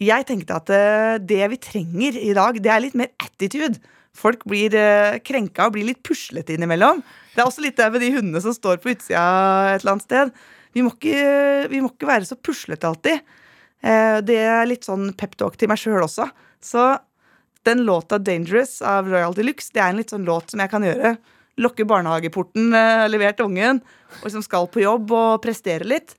jeg tenkte at eh, det vi trenger i dag, det er litt mer attitude. Folk blir uh, krenka og blir litt puslete innimellom. Det er også litt det med de hundene som står på utsida et eller annet sted. Vi må ikke, vi må ikke være så puslete alltid. Eh, det er litt sånn peptalk til meg sjøl også. Så den låta 'Dangerous' av Royal Deluxe, det er en litt sånn låt som jeg kan gjøre. Lokke barnehageporten, eh, levert ungen, og som skal på jobb og prestere litt.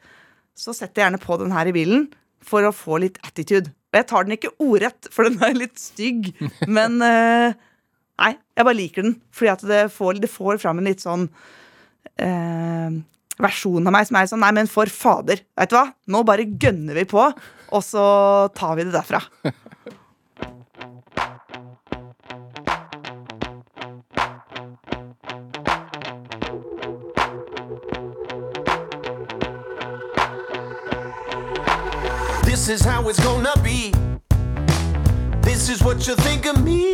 Så setter jeg gjerne på den her i bilen for å få litt attitude. Og jeg tar den ikke ordrett, for den er litt stygg, men eh, Nei, jeg bare liker den, fordi at det får, det får fram en litt sånn eh, versjon av meg som er sånn Nei, men for fader, vet du hva? Nå bare gønner vi på, og så tar vi det derfra. This is how it's gonna be. This is what you think of me.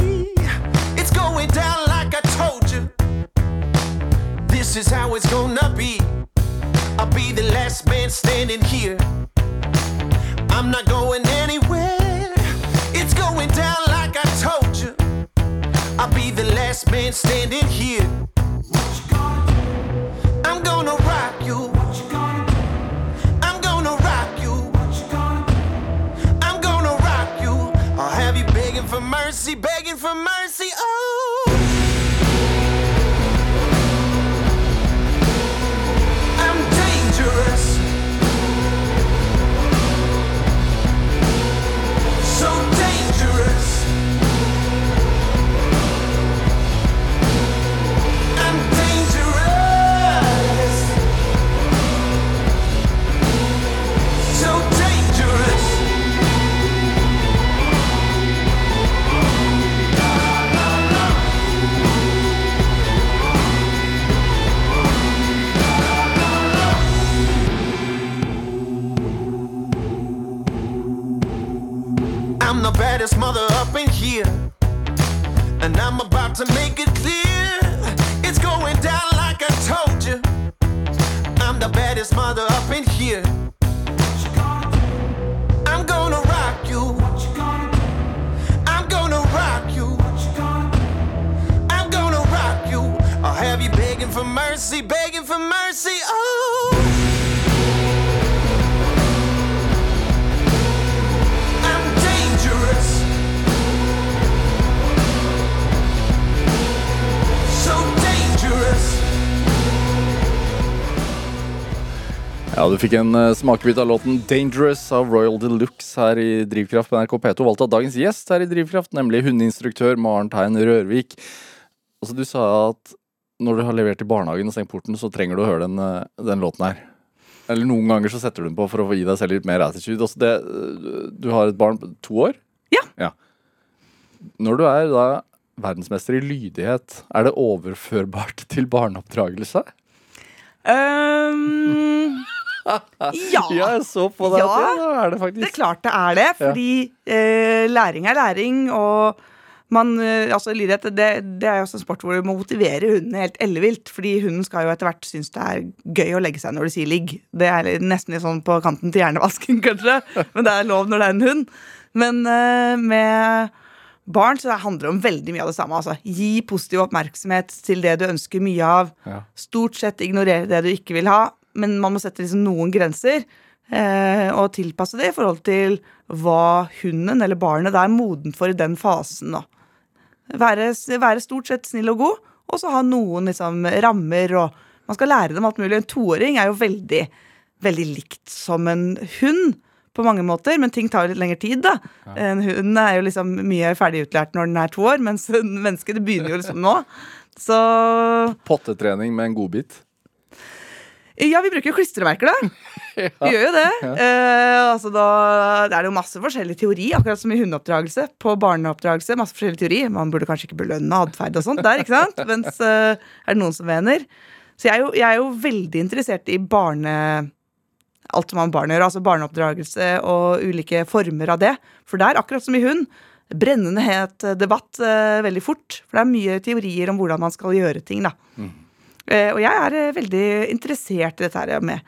It's going down like I told you. This is how it's gonna be. I'll be the last man standing here. I'm not going anywhere. It's going down like I told you. I'll be the last man standing here. Baddest mother up in here. And I'm about to make it clear. It's going down like I told you. I'm the baddest mother up in here. I'm gonna rock you. I'm gonna rock you. I'm gonna rock you. I'll have you begging for mercy, begging for mercy. Oh. Ja, Du fikk en uh, smakebit av låten 'Dangerous' av Royal Deluxe her i Drivkraft på NRK P2. Valgt av dagens gjest her i Drivkraft, nemlig hundeinstruktør Maren Tein Rørvik. Altså, Du sa at når du har levert i barnehagen og stengt porten, så trenger du å høre den, uh, den låten her. Eller noen ganger så setter du den på for å gi deg selv litt mer attitude. Altså det, du har et barn på to år? Ja. Når du er da verdensmester i lydighet, er det overførbart til barneoppdragelse? Um, ja. Jeg så på deg Ja. at det er det Det er klart det er det, fordi eh, læring er læring, og man, eh, altså lydighet, det, det er jo også en sport hvor du må motivere hunden helt ellevilt, fordi hunden skal jo etter hvert synes det er gøy å legge seg når du sier ligg. Det er nesten litt sånn på kanten til hjernevasken, kanskje, men det er lov når det er en hund. Men eh, med barn så handler det om veldig mye av det samme. Altså. Gi positiv oppmerksomhet til det du ønsker mye av. Ja. Stort sett ignorere det du ikke vil ha, men man må sette liksom noen grenser. Eh, og tilpasse det i forhold til hva hunden eller barnet er modent for i den fasen. Være, være stort sett snill og god, og så ha noen liksom, rammer. og Man skal lære dem alt mulig. En toåring er jo veldig, veldig likt som en hund på mange måter, men ting tar jo litt lengre tid. da. En hund er jo liksom mye ferdig utlært når den er to år, mens en menneske det begynner jo liksom nå. Så Pottetrening med en godbit. Ja, vi bruker jo klistremerker, da. Vi gjør jo det. Eh, altså da, det er jo masse forskjellig teori, akkurat som i hundeoppdragelse. På barneoppdragelse, masse forskjellig teori. Man burde kanskje ikke belønne atferd og sånt der, ikke sant? Mens eh, er det noen som mener. Så jeg er, jo, jeg er jo veldig interessert i barne... Alt som har med barn å gjøre, altså barneoppdragelse og ulike former av det. For det er akkurat som i hund. Brennende het debatt eh, veldig fort. For det er mye teorier om hvordan man skal gjøre ting, da. Eh, og jeg er eh, veldig interessert i dette her med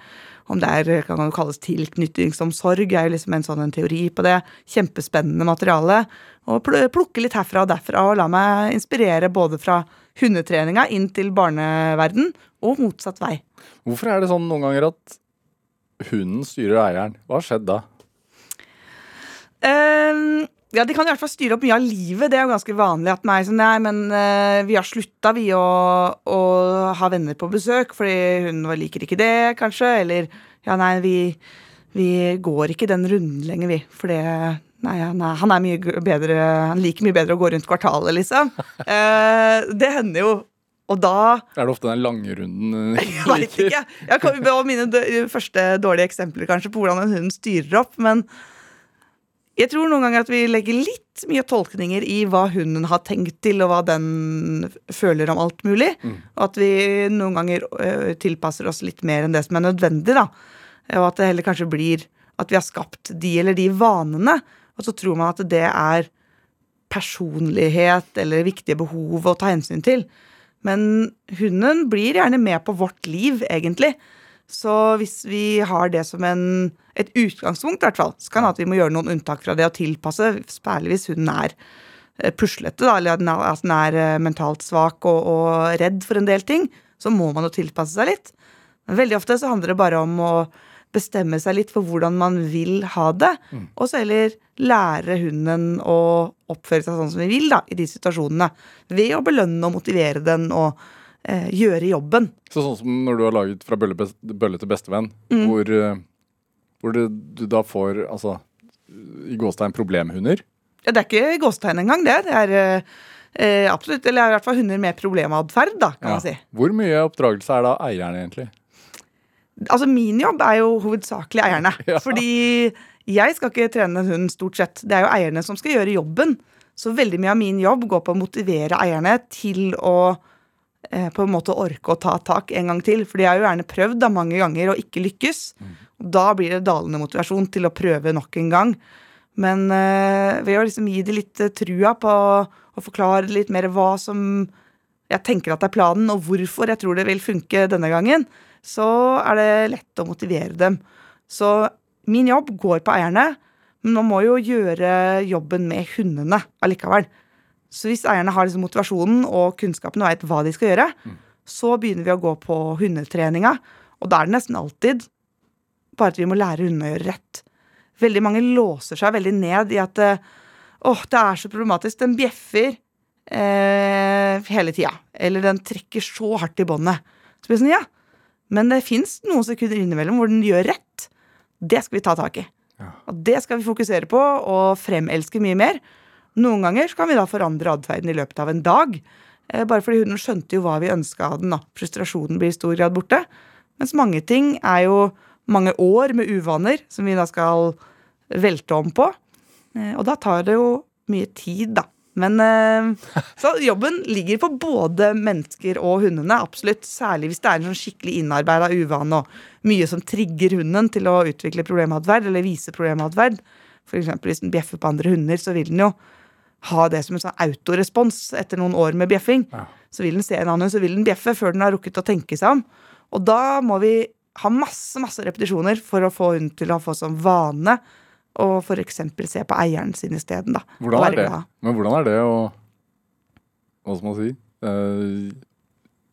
om det er, kan det kalles tilknytningsomsorg, er jo liksom en sånn en teori på det. Kjempespennende materiale. Og plukke litt herfra og derfra og la meg inspirere både fra hundetreninga inn til barneverden og motsatt vei. Hvorfor er det sånn noen ganger at hunden styrer eieren? Hva har skjedd da? Ehm, ja, De kan i hvert fall styre opp mye av livet. Det er jo ganske vanlig at nei, så nei men uh, vi har slutta vi å, å ha venner på besøk, fordi hun liker ikke det, kanskje. Eller ja, nei, vi, vi går ikke den runden lenger, vi. For det Nei, han er, han er mye bedre Han liker mye bedre å gå rundt kvartalet, liksom. Uh, det hender jo. Og da Er det ofte den lange runden hun jeg veit ikke. Jeg kan jo mine første dårlige eksempler kanskje på hvordan en hund styrer opp, men jeg tror noen ganger at vi legger litt mye tolkninger i hva hunden har tenkt til, og hva den føler om alt mulig. Og at vi noen ganger tilpasser oss litt mer enn det som er nødvendig. da. Og at det heller kanskje blir at vi har skapt de eller de vanene, og så tror man at det er personlighet eller viktige behov å ta hensyn til. Men hunden blir gjerne med på vårt liv, egentlig. Så hvis vi har det som en, et utgangspunkt, i hvert fall, så kan det at vi må gjøre noen unntak fra det og tilpasse, særlig hvis hunden er eh, puslete, da, eller at den er, er eh, mentalt svak og, og redd for en del ting, så må man jo tilpasse seg litt. Men veldig ofte så handler det bare om å bestemme seg litt for hvordan man vil ha det, og så heller lære hunden å oppføre seg sånn som vi vil da, i de situasjonene. Ved å belønne og motivere den og eh, gjøre jobben. Så sånn som når du har laget Fra bølle, best- bølle til bestevenn, Mm. hvor, eh, hvor det, du da får altså, i gåstegn problemhunder. Ja, det er ikke gåstegn engang, det. Det er eh, eh, absolutt, eller i hvert fall hunder med problematferd, da, kan Ja. man si. Hvor mye oppdragelse er da eierne, egentlig? Altså, min jobb er jo hovedsakelig eierne. Ja. Fordi jeg skal ikke trene en hund, stort sett. Det er jo eierne som skal gjøre jobben. Så veldig mye av min jobb går på å motivere eierne til å på en måte orke å ta tak en gang til. For de har jo gjerne prøvd da mange ganger og ikke lykkes. Og da blir det dalende motivasjon til å prøve nok en gang. Men øh, ved å liksom gi de litt eh, trua på å forklare litt mer hva som jeg tenker at er planen, og hvorfor jeg tror det vil funke denne gangen, så er det lett å motivere dem. Så min jobb går på eierne, men man må jo gjøre jobben med hundene allikevel. Så hvis eierne har liksom motivasjonen og kunnskapen og veit hva de skal gjøre, så begynner vi å gå på hundetreninga. Og da er det nesten alltid bare at vi må lære hundene å gjøre rett. Veldig mange låser seg veldig ned i at eh, åh, det er så problematisk. Den bjeffer eh, hele tida. Eller den trekker så hardt i båndet. Så blir det sånn, ja. Men det fins noen sekunder innimellom hvor den gjør rett. Det skal vi ta tak i. Og det skal vi fokusere på og fremelske mye mer. Noen ganger kan vi da forandre atferden i løpet av en dag. Eh, bare fordi hunden skjønte jo hva vi ønska av den. da. Frustrasjonen blir i stor grad borte. Mens mange ting er jo mange år med uvaner som vi da skal velte om på. Eh, Og da tar det jo mye tid, da. Men eh, Så jobben ligger på både mennesker og hundene, absolutt. Særlig hvis det er en sånn skikkelig innarbeida uvane og mye som trigger hunden til å utvikle problematferd eller vise problematferd. Eksempel hvis den bjeffer på andre hunder, så vil den jo ha det som en sånn autorespons etter noen år med bjeffing. Så vil den se en annen hund, så vil den bjeffe før den har rukket å tenke seg om. Og da må vi ha masse masse repetisjoner for å få hunden til å få som vane å f.eks. se på eieren sin isteden. da. Hvordan er det? glad. Men hvordan er det å Hva skal man si? Uh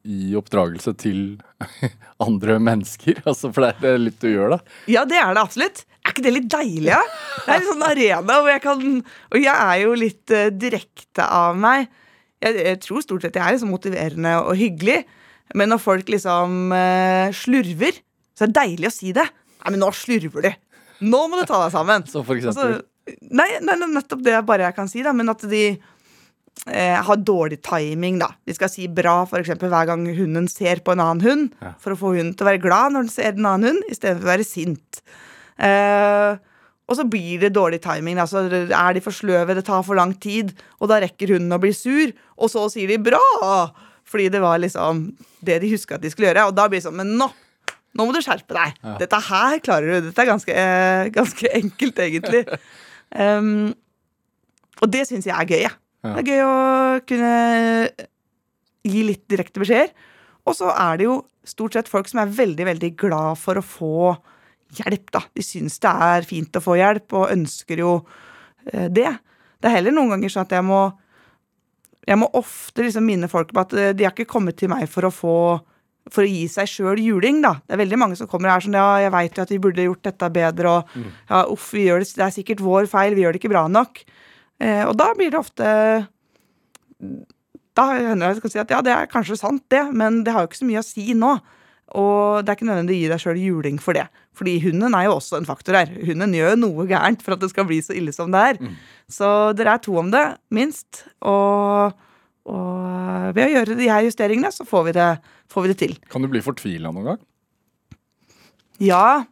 gi oppdragelse til andre mennesker? Altså, for det er litt du gjør, da. Ja, det er det absolutt. Ikke det litt deilig? Ja? Det er en sånn arena hvor jeg kan Og jeg er jo litt uh, direkte av meg. Jeg, jeg tror stort sett jeg er liksom motiverende og hyggelig. Men når folk liksom uh, slurver, så er det deilig å si det. Nei, men nå slurver du. Nå må du ta deg sammen. Så for Altså, eksempel nei, nei, nei, nettopp det bare jeg kan si, da. Men at de eh, har dårlig timing, da. De skal si bra eksempel hver gang hunden ser på en annen hund, Ja. for å få hunden til å være glad når den ser en annen hund, istedenfor å være sint. Eh, og så blir det dårlig timing. Altså, er de for sløve, det tar for lang tid, og da rekker hunden å bli sur, og så sier de 'bra'! Fordi det var liksom det de huska at de skulle gjøre. Og da blir det sånn Men nå! Nå må du skjerpe deg! Dette her klarer du. Dette er ganske, eh, ganske enkelt, egentlig. Um, og det syns jeg er gøy. Ja. Ja. Det er gøy å kunne gi litt direkte beskjeder. Og så er det jo stort sett folk som er veldig, veldig glad for å få hjelp, da. De syns det er fint å få hjelp, og ønsker jo eh, det. Det er heller noen ganger sånn at jeg må Jeg må ofte liksom minne folk på at eh, de har ikke kommet til meg for å få for å gi seg sjøl juling, da. Det er veldig mange som kommer her sånn Ja, jeg veit jo at vi burde gjort dette bedre, og ja, uff, vi gjør det, det er sikkert vår feil, vi gjør det ikke bra nok. Eh, og da blir det ofte Da hender det jeg skal si at ja, det er kanskje sant, det, men det har jo ikke så mye å si nå. Og det er ikke nødvendig å gi deg sjøl juling for det. Fordi hunden er jo også en faktor her. Hunden gjør noe gærent for at det skal bli så ille som det er. Så dere er to om det, minst. Og, og ved å gjøre de her justeringene, så får vi det, får vi det til. Kan du bli fortvila noen gang? Ja,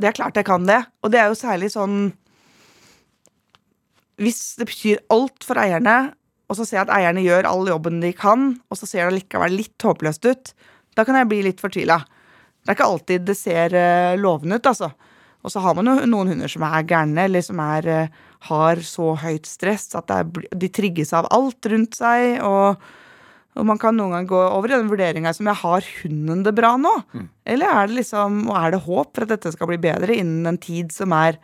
det er klart jeg kan det. Og det er jo særlig sånn Hvis det betyr alt for eierne, og så ser jeg at eierne gjør all jobben de kan, og så ser det likevel litt håpløst ut, da kan jeg bli litt fortvila. Det er ikke alltid det ser eh, lovende ut, altså. Og så har man jo noen hunder som er gærne, eller som er, eh, har så høyt stress at det er, de trigges av alt rundt seg. Og, og man kan noen gang gå over i den vurderinga som jeg har hunden det bra nå? Eller er det liksom, og er det håp for at dette skal bli bedre innen en tid som er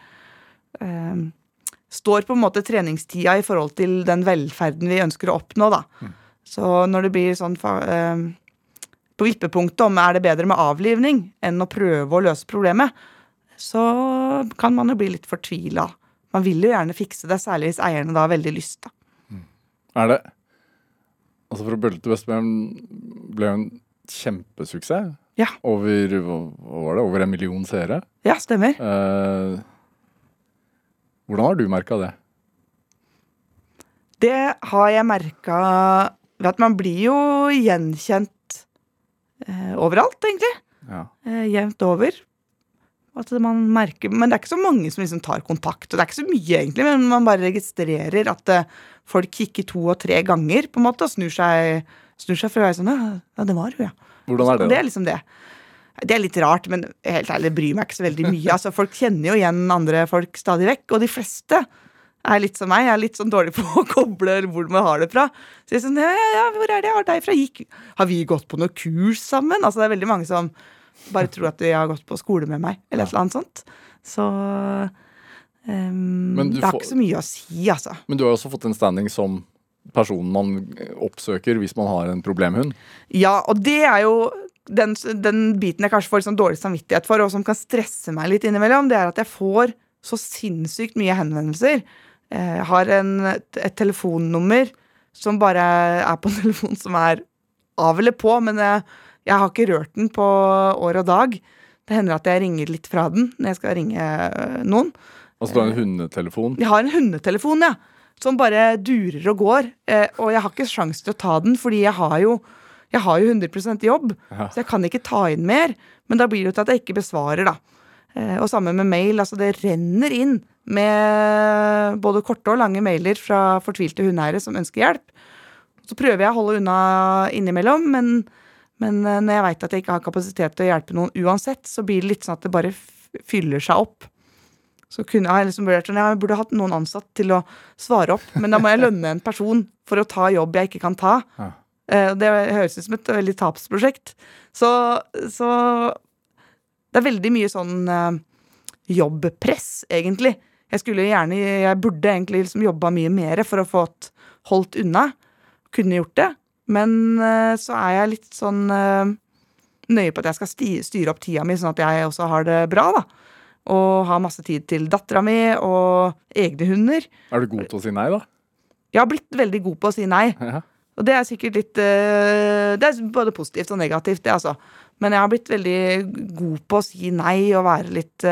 eh, Står på en måte treningstida i forhold til den velferden vi ønsker å oppnå, da. Så når det blir sånn eh, på vippepunktet om er det bedre med avlivning enn å prøve å løse problemet, så kan man jo bli litt fortvila. Man vil jo gjerne fikse det, særlig hvis eierne da har veldig lyst. da. Er det Altså For å bølle til Vestbjørn ble jo en kjempesuksess. Ja. Over hva var det, over en million seere. Ja, stemmer. Eh, hvordan har du merka det? Det har jeg merka ved at man blir jo gjenkjent eh, overalt, egentlig. Ja. Eh, jevnt over. At man merker, Men det er ikke så mange som liksom tar kontakt. Og det er ikke så mye, egentlig, men man bare registrerer at eh, folk kikker to og tre ganger på en måte, og snur seg, snur seg for å være sånn Ja, det var hun, ja. Hvordan er det? Så det er liksom det. Det er litt rart, men helt ærlig, det bryr meg ikke så veldig mye. Altså, Folk kjenner jo igjen andre folk stadig vekk, og de fleste er litt som meg. Jeg er litt sånn dårlig på å koble hvor man har det fra. Så jeg er sånn, ja, ja, ja, hvor er det jeg har deg fra? Gikk, har vi gått på noe kurs sammen? Altså Det er veldig mange som bare tror at de har gått på skole med meg, eller et eller annet sånt. Så um, det har ikke så mye å si, altså. Men du har også fått en standing som personen man oppsøker hvis man har en problemhund. Ja, og det er jo den, den biten jeg kanskje får sånn dårlig samvittighet for, og som kan stresse meg litt innimellom, det er at jeg får så sinnssykt mye henvendelser. Eh, har en, et telefonnummer som bare er på en telefon som er av eller på, men jeg, jeg har ikke rørt den på år og dag. Det hender at jeg ringer litt fra den når jeg skal ringe øh, noen. Altså du har en hundetelefon. Jeg har en hundetelefon, ja. Som bare durer og går. Eh, og jeg har ikke sjans til å ta den, fordi jeg har jo, jeg har jo 100 jobb. Ja. Så jeg kan ikke ta inn mer. Men da blir det jo til at jeg ikke besvarer, da. Eh, og sammen med mail. Altså det renner inn med både korte og lange mailer fra fortvilte hundeeiere som ønsker hjelp. Så prøver jeg å holde unna innimellom, men, men eh, når jeg veit at jeg ikke har kapasitet til å hjelpe noen uansett, så blir det litt sånn at det bare fyller seg opp. Så kunne jeg liksom vurdert sånn, jeg burde hatt noen ansatt til å svare opp, men da må jeg lønne en person for å ta jobb jeg ikke kan ta. Ja. Eh, Det høres ut som et veldig tapsprosjekt. Så, så det er veldig mye sånn eh, jobbpress, egentlig. Jeg skulle gjerne, jeg burde egentlig liksom jobba mye mer for å få holdt unna. Kunne gjort det. Men eh, så er jeg litt sånn eh, nøye på at jeg skal styre opp tida mi, sånn at jeg også har det bra, da. Og har masse tid til dattera mi og egne hunder. Er du god til å si nei, da? Jeg har blitt veldig god på å si nei. Ja. Og det er sikkert litt eh, Det er både positivt og negativt, det, altså. Men jeg har blitt veldig god på å si nei og være litt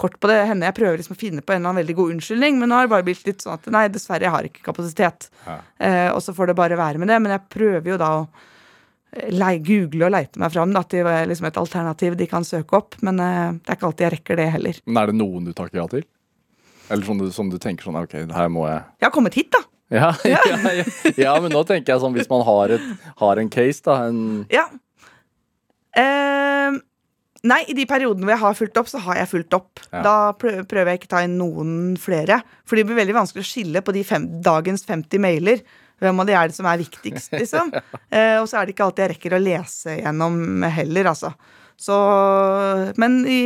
kort på det. Henne jeg prøver liksom å finne på en eller annen veldig god unnskyldning, men nå har det bare blitt litt sånn at nei, dessverre, jeg har ikke kapasitet. Ja. Eh, og så får det bare være med det. Men jeg prøver jo da å eh, lei, google og leite meg fram da, til liksom et alternativ de kan søke opp. Men eh, det er ikke alltid jeg rekker det heller. Men er det noen du takker ja til? Eller sånn du, som du tenker sånn Ok, her må jeg Jeg har kommet hit, da. ja, ja, ja, ja, men nå tenker jeg sånn hvis man har, et, har en case, da. En, Ja. Eh, nei, i de periodene hvor jeg har fulgt opp, så har jeg fulgt opp. Ja. Da prøver jeg ikke å ta inn noen flere. For det blir veldig vanskelig å skille på de fem, dagens 50 mailer. Hvem av de er det som er viktigst, liksom? eh, og så er det ikke alltid jeg rekker å lese gjennom heller, altså. Så, men i,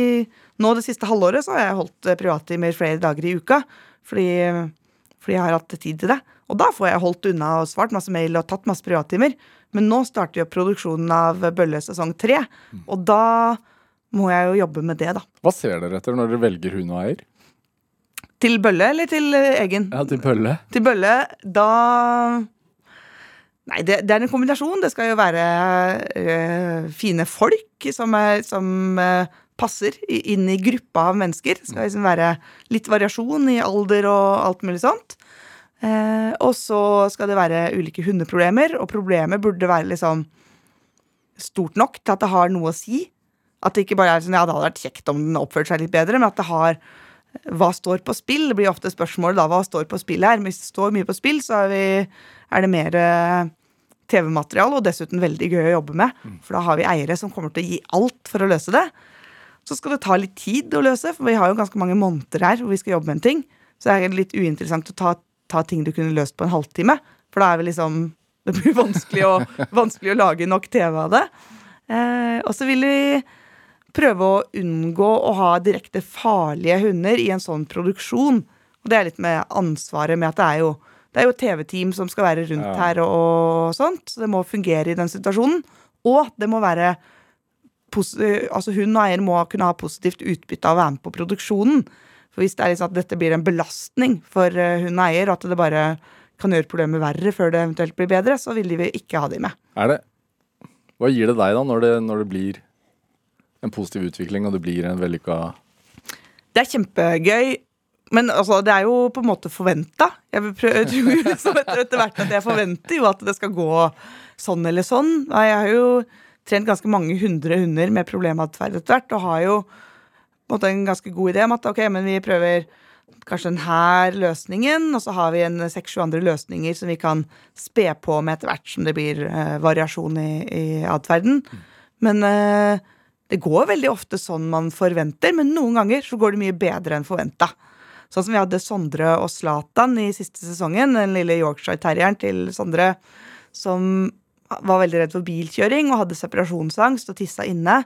nå det siste halvåret så har jeg holdt privattimer flere dager i uka. Fordi, fordi jeg har hatt tid til det. Og da får jeg holdt unna og svart masse mail og tatt masse privattimer. Men nå starter jo produksjonen av Bølle sesong tre, og da må jeg jo jobbe med det, da. hva ser dere etter når dere velger hund og eier? Til Bølle eller til egen? Ja, til bølle. Til Bølle, da Nei, det, det er en kombinasjon. Det skal jo være øh, fine folk som, er, som øh, passer inn i gruppa av mennesker. Det skal liksom være litt variasjon i alder og alt mulig sånt. Eh, og så skal det være ulike hundeproblemer, og problemet burde være liksom stort nok til at det har noe å si. At det ikke bare er sånn ja, det hadde vært kjekt om den oppførte seg litt bedre, men at det har hva står på spill? Det blir ofte spørsmålet da, hva står på spill her? Men hvis det står mye på spill, så er, vi, er det mer eh, TV-materiale, og dessuten veldig gøy å jobbe med. For da har vi eiere som kommer til å gi alt for å løse det. Så skal det ta litt tid å løse, for vi har jo ganske mange måneder her hvor vi skal jobbe med en ting. Så det er litt uinteressant å ta, ta ting du kunne løst på en halvtime. For da er vi liksom Det blir vanskelig å, vanskelig å lage nok TV av det. Eh, og så vil vi prøve å unngå å ha direkte farlige hunder i en sånn produksjon. Og det er litt med ansvaret med at det er jo, jo TV-team som skal være rundt Ja. her og, og sånt, så det må fungere i den situasjonen. Og det må være Altså Hun og eier må kunne ha positivt utbytte av å være med på produksjonen. For hvis det er liksom at dette blir en belastning for eh, hun og eier, og at det bare kan gjøre problemet verre før det eventuelt blir bedre, så vil de ikke ha de med. Er det Hva gir det deg, da, når det, når det blir en positiv utvikling, og det blir en vellykka Det er kjempegøy. Men altså, det er jo på en måte forventa. Jeg tror liksom etter, etter hvert at jeg forventer jo at det skal gå sånn eller sånn. Jeg har jo trent ganske mange hundre hunder med problematferd etter hvert, og har jo på en måte en ganske god idé om at ok, men vi prøver kanskje denne løsningen, og så har vi en seks-sju andre løsninger som vi kan spe på med etter hvert som det blir eh, variasjon i, i atferden. Men eh, det går veldig ofte sånn man forventer, men noen ganger så går det mye bedre enn forventa. Sånn som vi hadde Sondre og Zlatan i siste sesongen, den lille Yorkshire-terrieren til Sondre, som var veldig redd for bilkjøring og hadde separasjonsangst og tissa inne.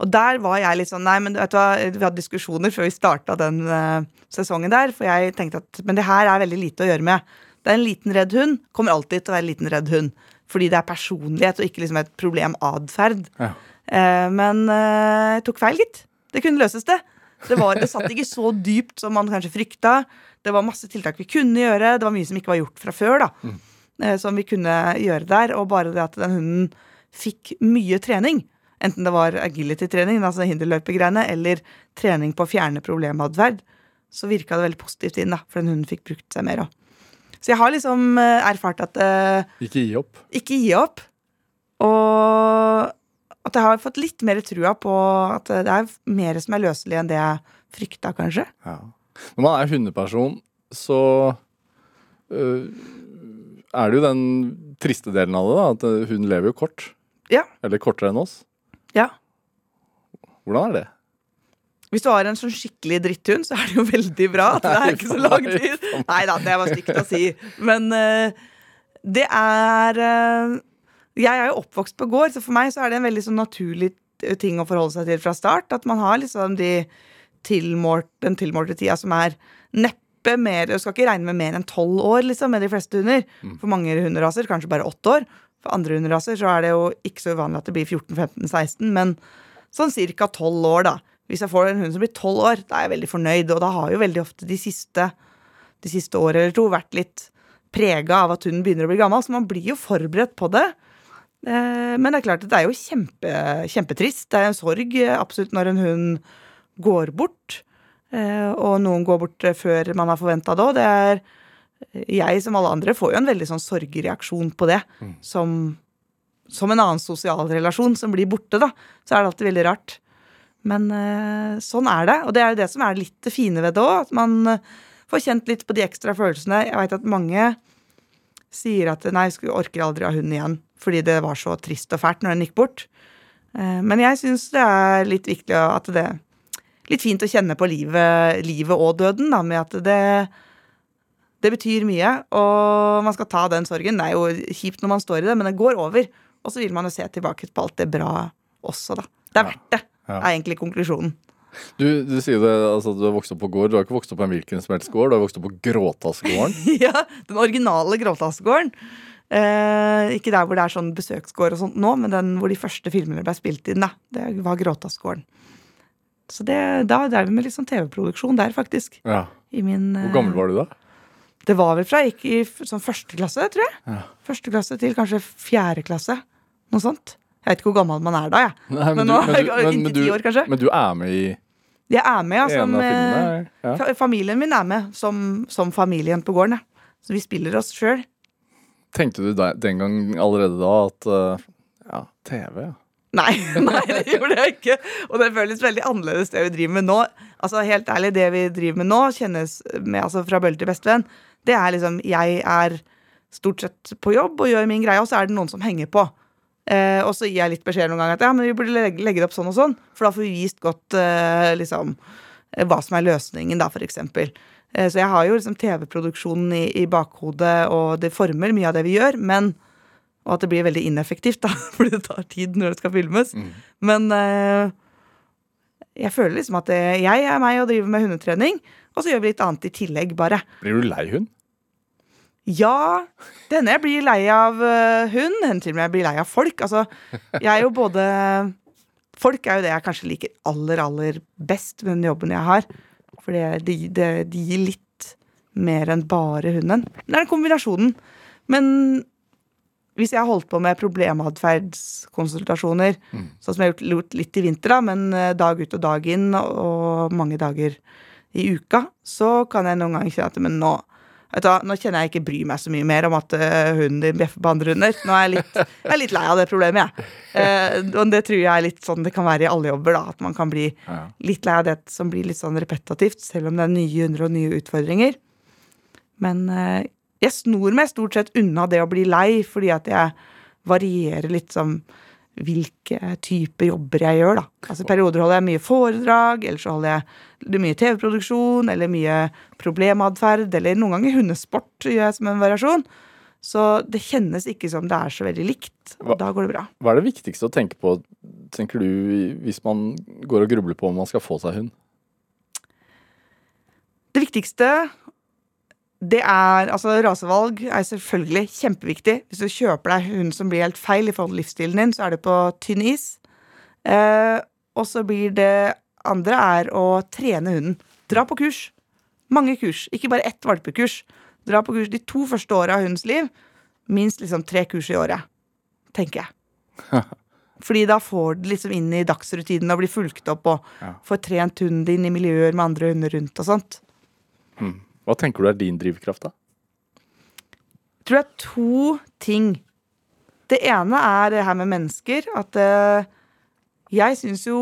Og der var jeg litt sånn Nei, men vet du hva, vi hadde diskusjoner før vi starta den uh, sesongen der, for jeg tenkte at Men det her er veldig lite å gjøre med. Det er en liten redd hund. Kommer alltid til å være en liten redd hund. Fordi det er personlighet og ikke liksom et problem atferd. Ja. Eh, men eh, jeg tok feil, gitt. Det kunne løses, det. Det, var, det satt ikke så dypt som man kanskje frykta. Det var masse tiltak vi kunne gjøre. Det var mye som ikke var gjort fra før. da eh, Som vi kunne gjøre der. Og bare det at den hunden fikk mye trening, enten det var agility-trening, altså hinderløpegreiene, eller trening på å fjerne problematferd, så virka det veldig positivt inn, da, for den hunden fikk brukt seg mer òg. Så jeg har liksom erfart at Ikke gi opp. ikke gi opp. Og at jeg har fått litt mer trua på at det er mer som er løselig enn det jeg frykta, kanskje. Ja. Når man er hundeperson, så øh, er det jo den triste delen av det, da. At øh, hun lever jo kort. Ja. Eller kortere enn oss. Ja. Hvordan er det? Hvis du har en sånn skikkelig dritthund, så er det jo veldig bra at det er ikke så lang tid. Nei da, det var stygt å si. Men eh, det er eh, Jeg er jo oppvokst på gård, så for meg så er det en veldig sånn naturlig ting å forholde seg til fra start. At man har liksom de tilmålt, den tilmålte tida som er neppe mer Du skal ikke regne med mer enn tolv år liksom, med de fleste hunder. For mange hunderaser kanskje bare åtte år. For andre hunderaser så er det jo ikke så uvanlig at det blir 14-15-16, men sånn cirka tolv år, da. Hvis jeg får en hund som blir tolv år, da er jeg veldig fornøyd. Og da har jo veldig ofte de siste, de siste året eller to vært litt prega av at hunden begynner å bli gammel, så man blir jo forberedt på det. Eh, Men det er klart at det er jo kjempe, kjempetrist. Det er en sorg eh, absolutt når en hund går bort. Eh, Og noen går bort før man har forventa det òg. Det er jeg som alle andre får jo en veldig sånn sorgreaksjon på det. Som, som en annen sosial relasjon som blir borte, da. Så er det alltid veldig rart. Men sånn er det. Og det er jo det som er litt det fine ved det òg. At man får kjent litt på de ekstra følelsene. Jeg veit at mange sier at nei, jeg orker aldri ha hund igjen. Fordi det var så trist og fælt når den gikk bort. Eh, men jeg syns det er litt viktig at det Litt fint å kjenne på livet, livet og døden, da, med at det det betyr mye, og man skal ta den sorgen. Det er jo kjipt når man står i det, men det går over. Og så vil man jo se tilbake på alt det bra også, da. Det er verdt det, er egentlig konklusjonen. Du, du sier det, altså, du har vokst opp på gård. Du har ikke vokst opp på en hvilken som helst gård. Du har vokst opp på Gråtassgården. ja, den originale Gråtassgården. Eh, ikke der hvor det er sånn besøksgård og sånt nå, men den hvor de første filmene ble spilt inn. da. Det var Gråtassgården. Så det, da drev vi med litt sånn TV-produksjon der, faktisk. Ja. I min, Hvor gammel var du da? Det var vel fra jeg gikk i sånn første klasse, tror jeg. Ja. Første klasse til kanskje fjerde klasse. Noe sånt. Jeg vet ikke hvor gammel man er da, jeg. Nei, Men nå du, men, ti år, kanskje. men du er med i Jeg er med, ja. Som, eh, filmene? Ja. familien min er med som, som familien på gården. Ja. Så vi spiller oss sjøl. Tenkte du den gang allerede da at uh, ja, TV, ja. Nei, nei, det gjorde jeg ikke. Og det føles veldig annerledes, det vi driver med nå. Altså, Helt ærlig, det vi driver med nå, kjennes med, altså, fra bølle til bestevenn. Det er liksom Jeg er stort sett på jobb og gjør min greie, og så er det noen som henger på. Eh, og så gir jeg litt beskjed noen ganger at ja, men vi burde legge, det opp sånn og sånn, for da får vi vist godt eh, liksom eh, hva som er løsningen, da, eksempel. Eh, så jeg har jo liksom TV-produksjonen i, i bakhodet, og det former mye av det vi gjør, men og at det blir veldig ineffektivt, da, fordi det tar tid når det skal filmes. Men eh, jeg føler liksom at det, jeg er meg og driver med hundetrening, og så gjør vi litt annet i tillegg, bare. Blir du lei hund? Ja, denne jeg blir lei av uh, hund, hender til og med jeg blir lei av folk. Altså, jeg er jo både Folk er jo det jeg kanskje liker aller, aller best med den jobben jeg har. For det, de, de, de gir litt mer enn bare hunden. Det er den kombinasjonen. Men hvis jeg har holdt på med problematferdskonsultasjoner, sånn som jeg har gjort, gjort litt i vinter, da, men eh, dag ut og dag inn og mange dager i uka, så kan jeg noen ganger kjenne at men nå vet du, hva, nå kjenner jeg ikke bryr meg så mye mer om at eh, hunden din bjeffer på andre hunder. Nå er jeg litt, jeg er litt lei av det problemet, jeg. Eh, og det tror jeg er litt sånn det kan være i alle jobber, da. At man kan bli litt lei av det som blir litt sånn repetativt, selv om det er nye hunder og nye utfordringer. Men eh, jeg snor meg stort sett unna det å bli lei, fordi at jeg varierer litt som hvilke typer jobber jeg gjør. da. Altså perioder holder jeg mye foredrag, eller så holder jeg mye TV-produksjon, eller mye problematferd, eller noen ganger hundesport gjør jeg som en variasjon. Så det kjennes ikke som det er så veldig likt, Hva- og da går det bra. Hva er det viktigste å tenke på, tenker du, hvis man går og grubler på om man skal få seg hund? Det viktigste det er altså Rasevalg er selvfølgelig kjempeviktig. Hvis du kjøper deg hund som blir helt feil i forhold til livsstilen din, så er det på tynn is. Eh, og så blir det andre er å trene hunden. Dra på kurs. Mange kurs. Ikke bare ett valpekurs. Dra på kurs de to første åra av hundens liv. Minst liksom tre kurs i året. Tenker jeg. Fordi da får du liksom inn i dagsrutinen og blir fulgt opp og Ja. får trent hunden din i miljøer med andre hunder rundt og sånt. Hva tenker du er din drivkraft, da? Jeg tror det er to ting. Det ene er det her med mennesker. At uh, jeg syns jo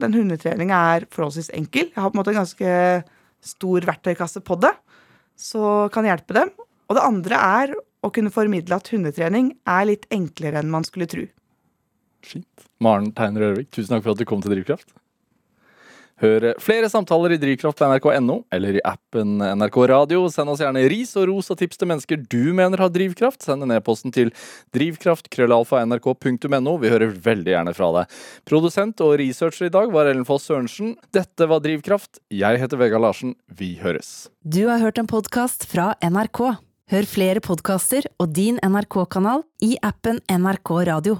den hundetreninga er forholdsvis enkel. Jeg har på en måte en ganske stor verktøykasse på det, så kan hjelpe dem. Og det andre er å kunne formidle at hundetrening er litt enklere enn man skulle tro. Fint. Maren Teiner Ørvik, tusen takk for at du kom til Drivkraft. Hør flere samtaler i Drivkraft på nrk.no eller i appen NRK Radio. Send oss gjerne ris og ros og tips til mennesker du mener har drivkraft. Send en e-posten til drivkraft.krøllalfa.nrk.no. Vi hører veldig gjerne fra deg. Produsent og researcher i dag var Ellen Foss Sørensen. Dette var Drivkraft. Jeg heter Vegard Larsen. Vi høres. Du har hørt en podkast fra NRK. Hør flere podkaster og din NRK-kanal i appen NRK Radio.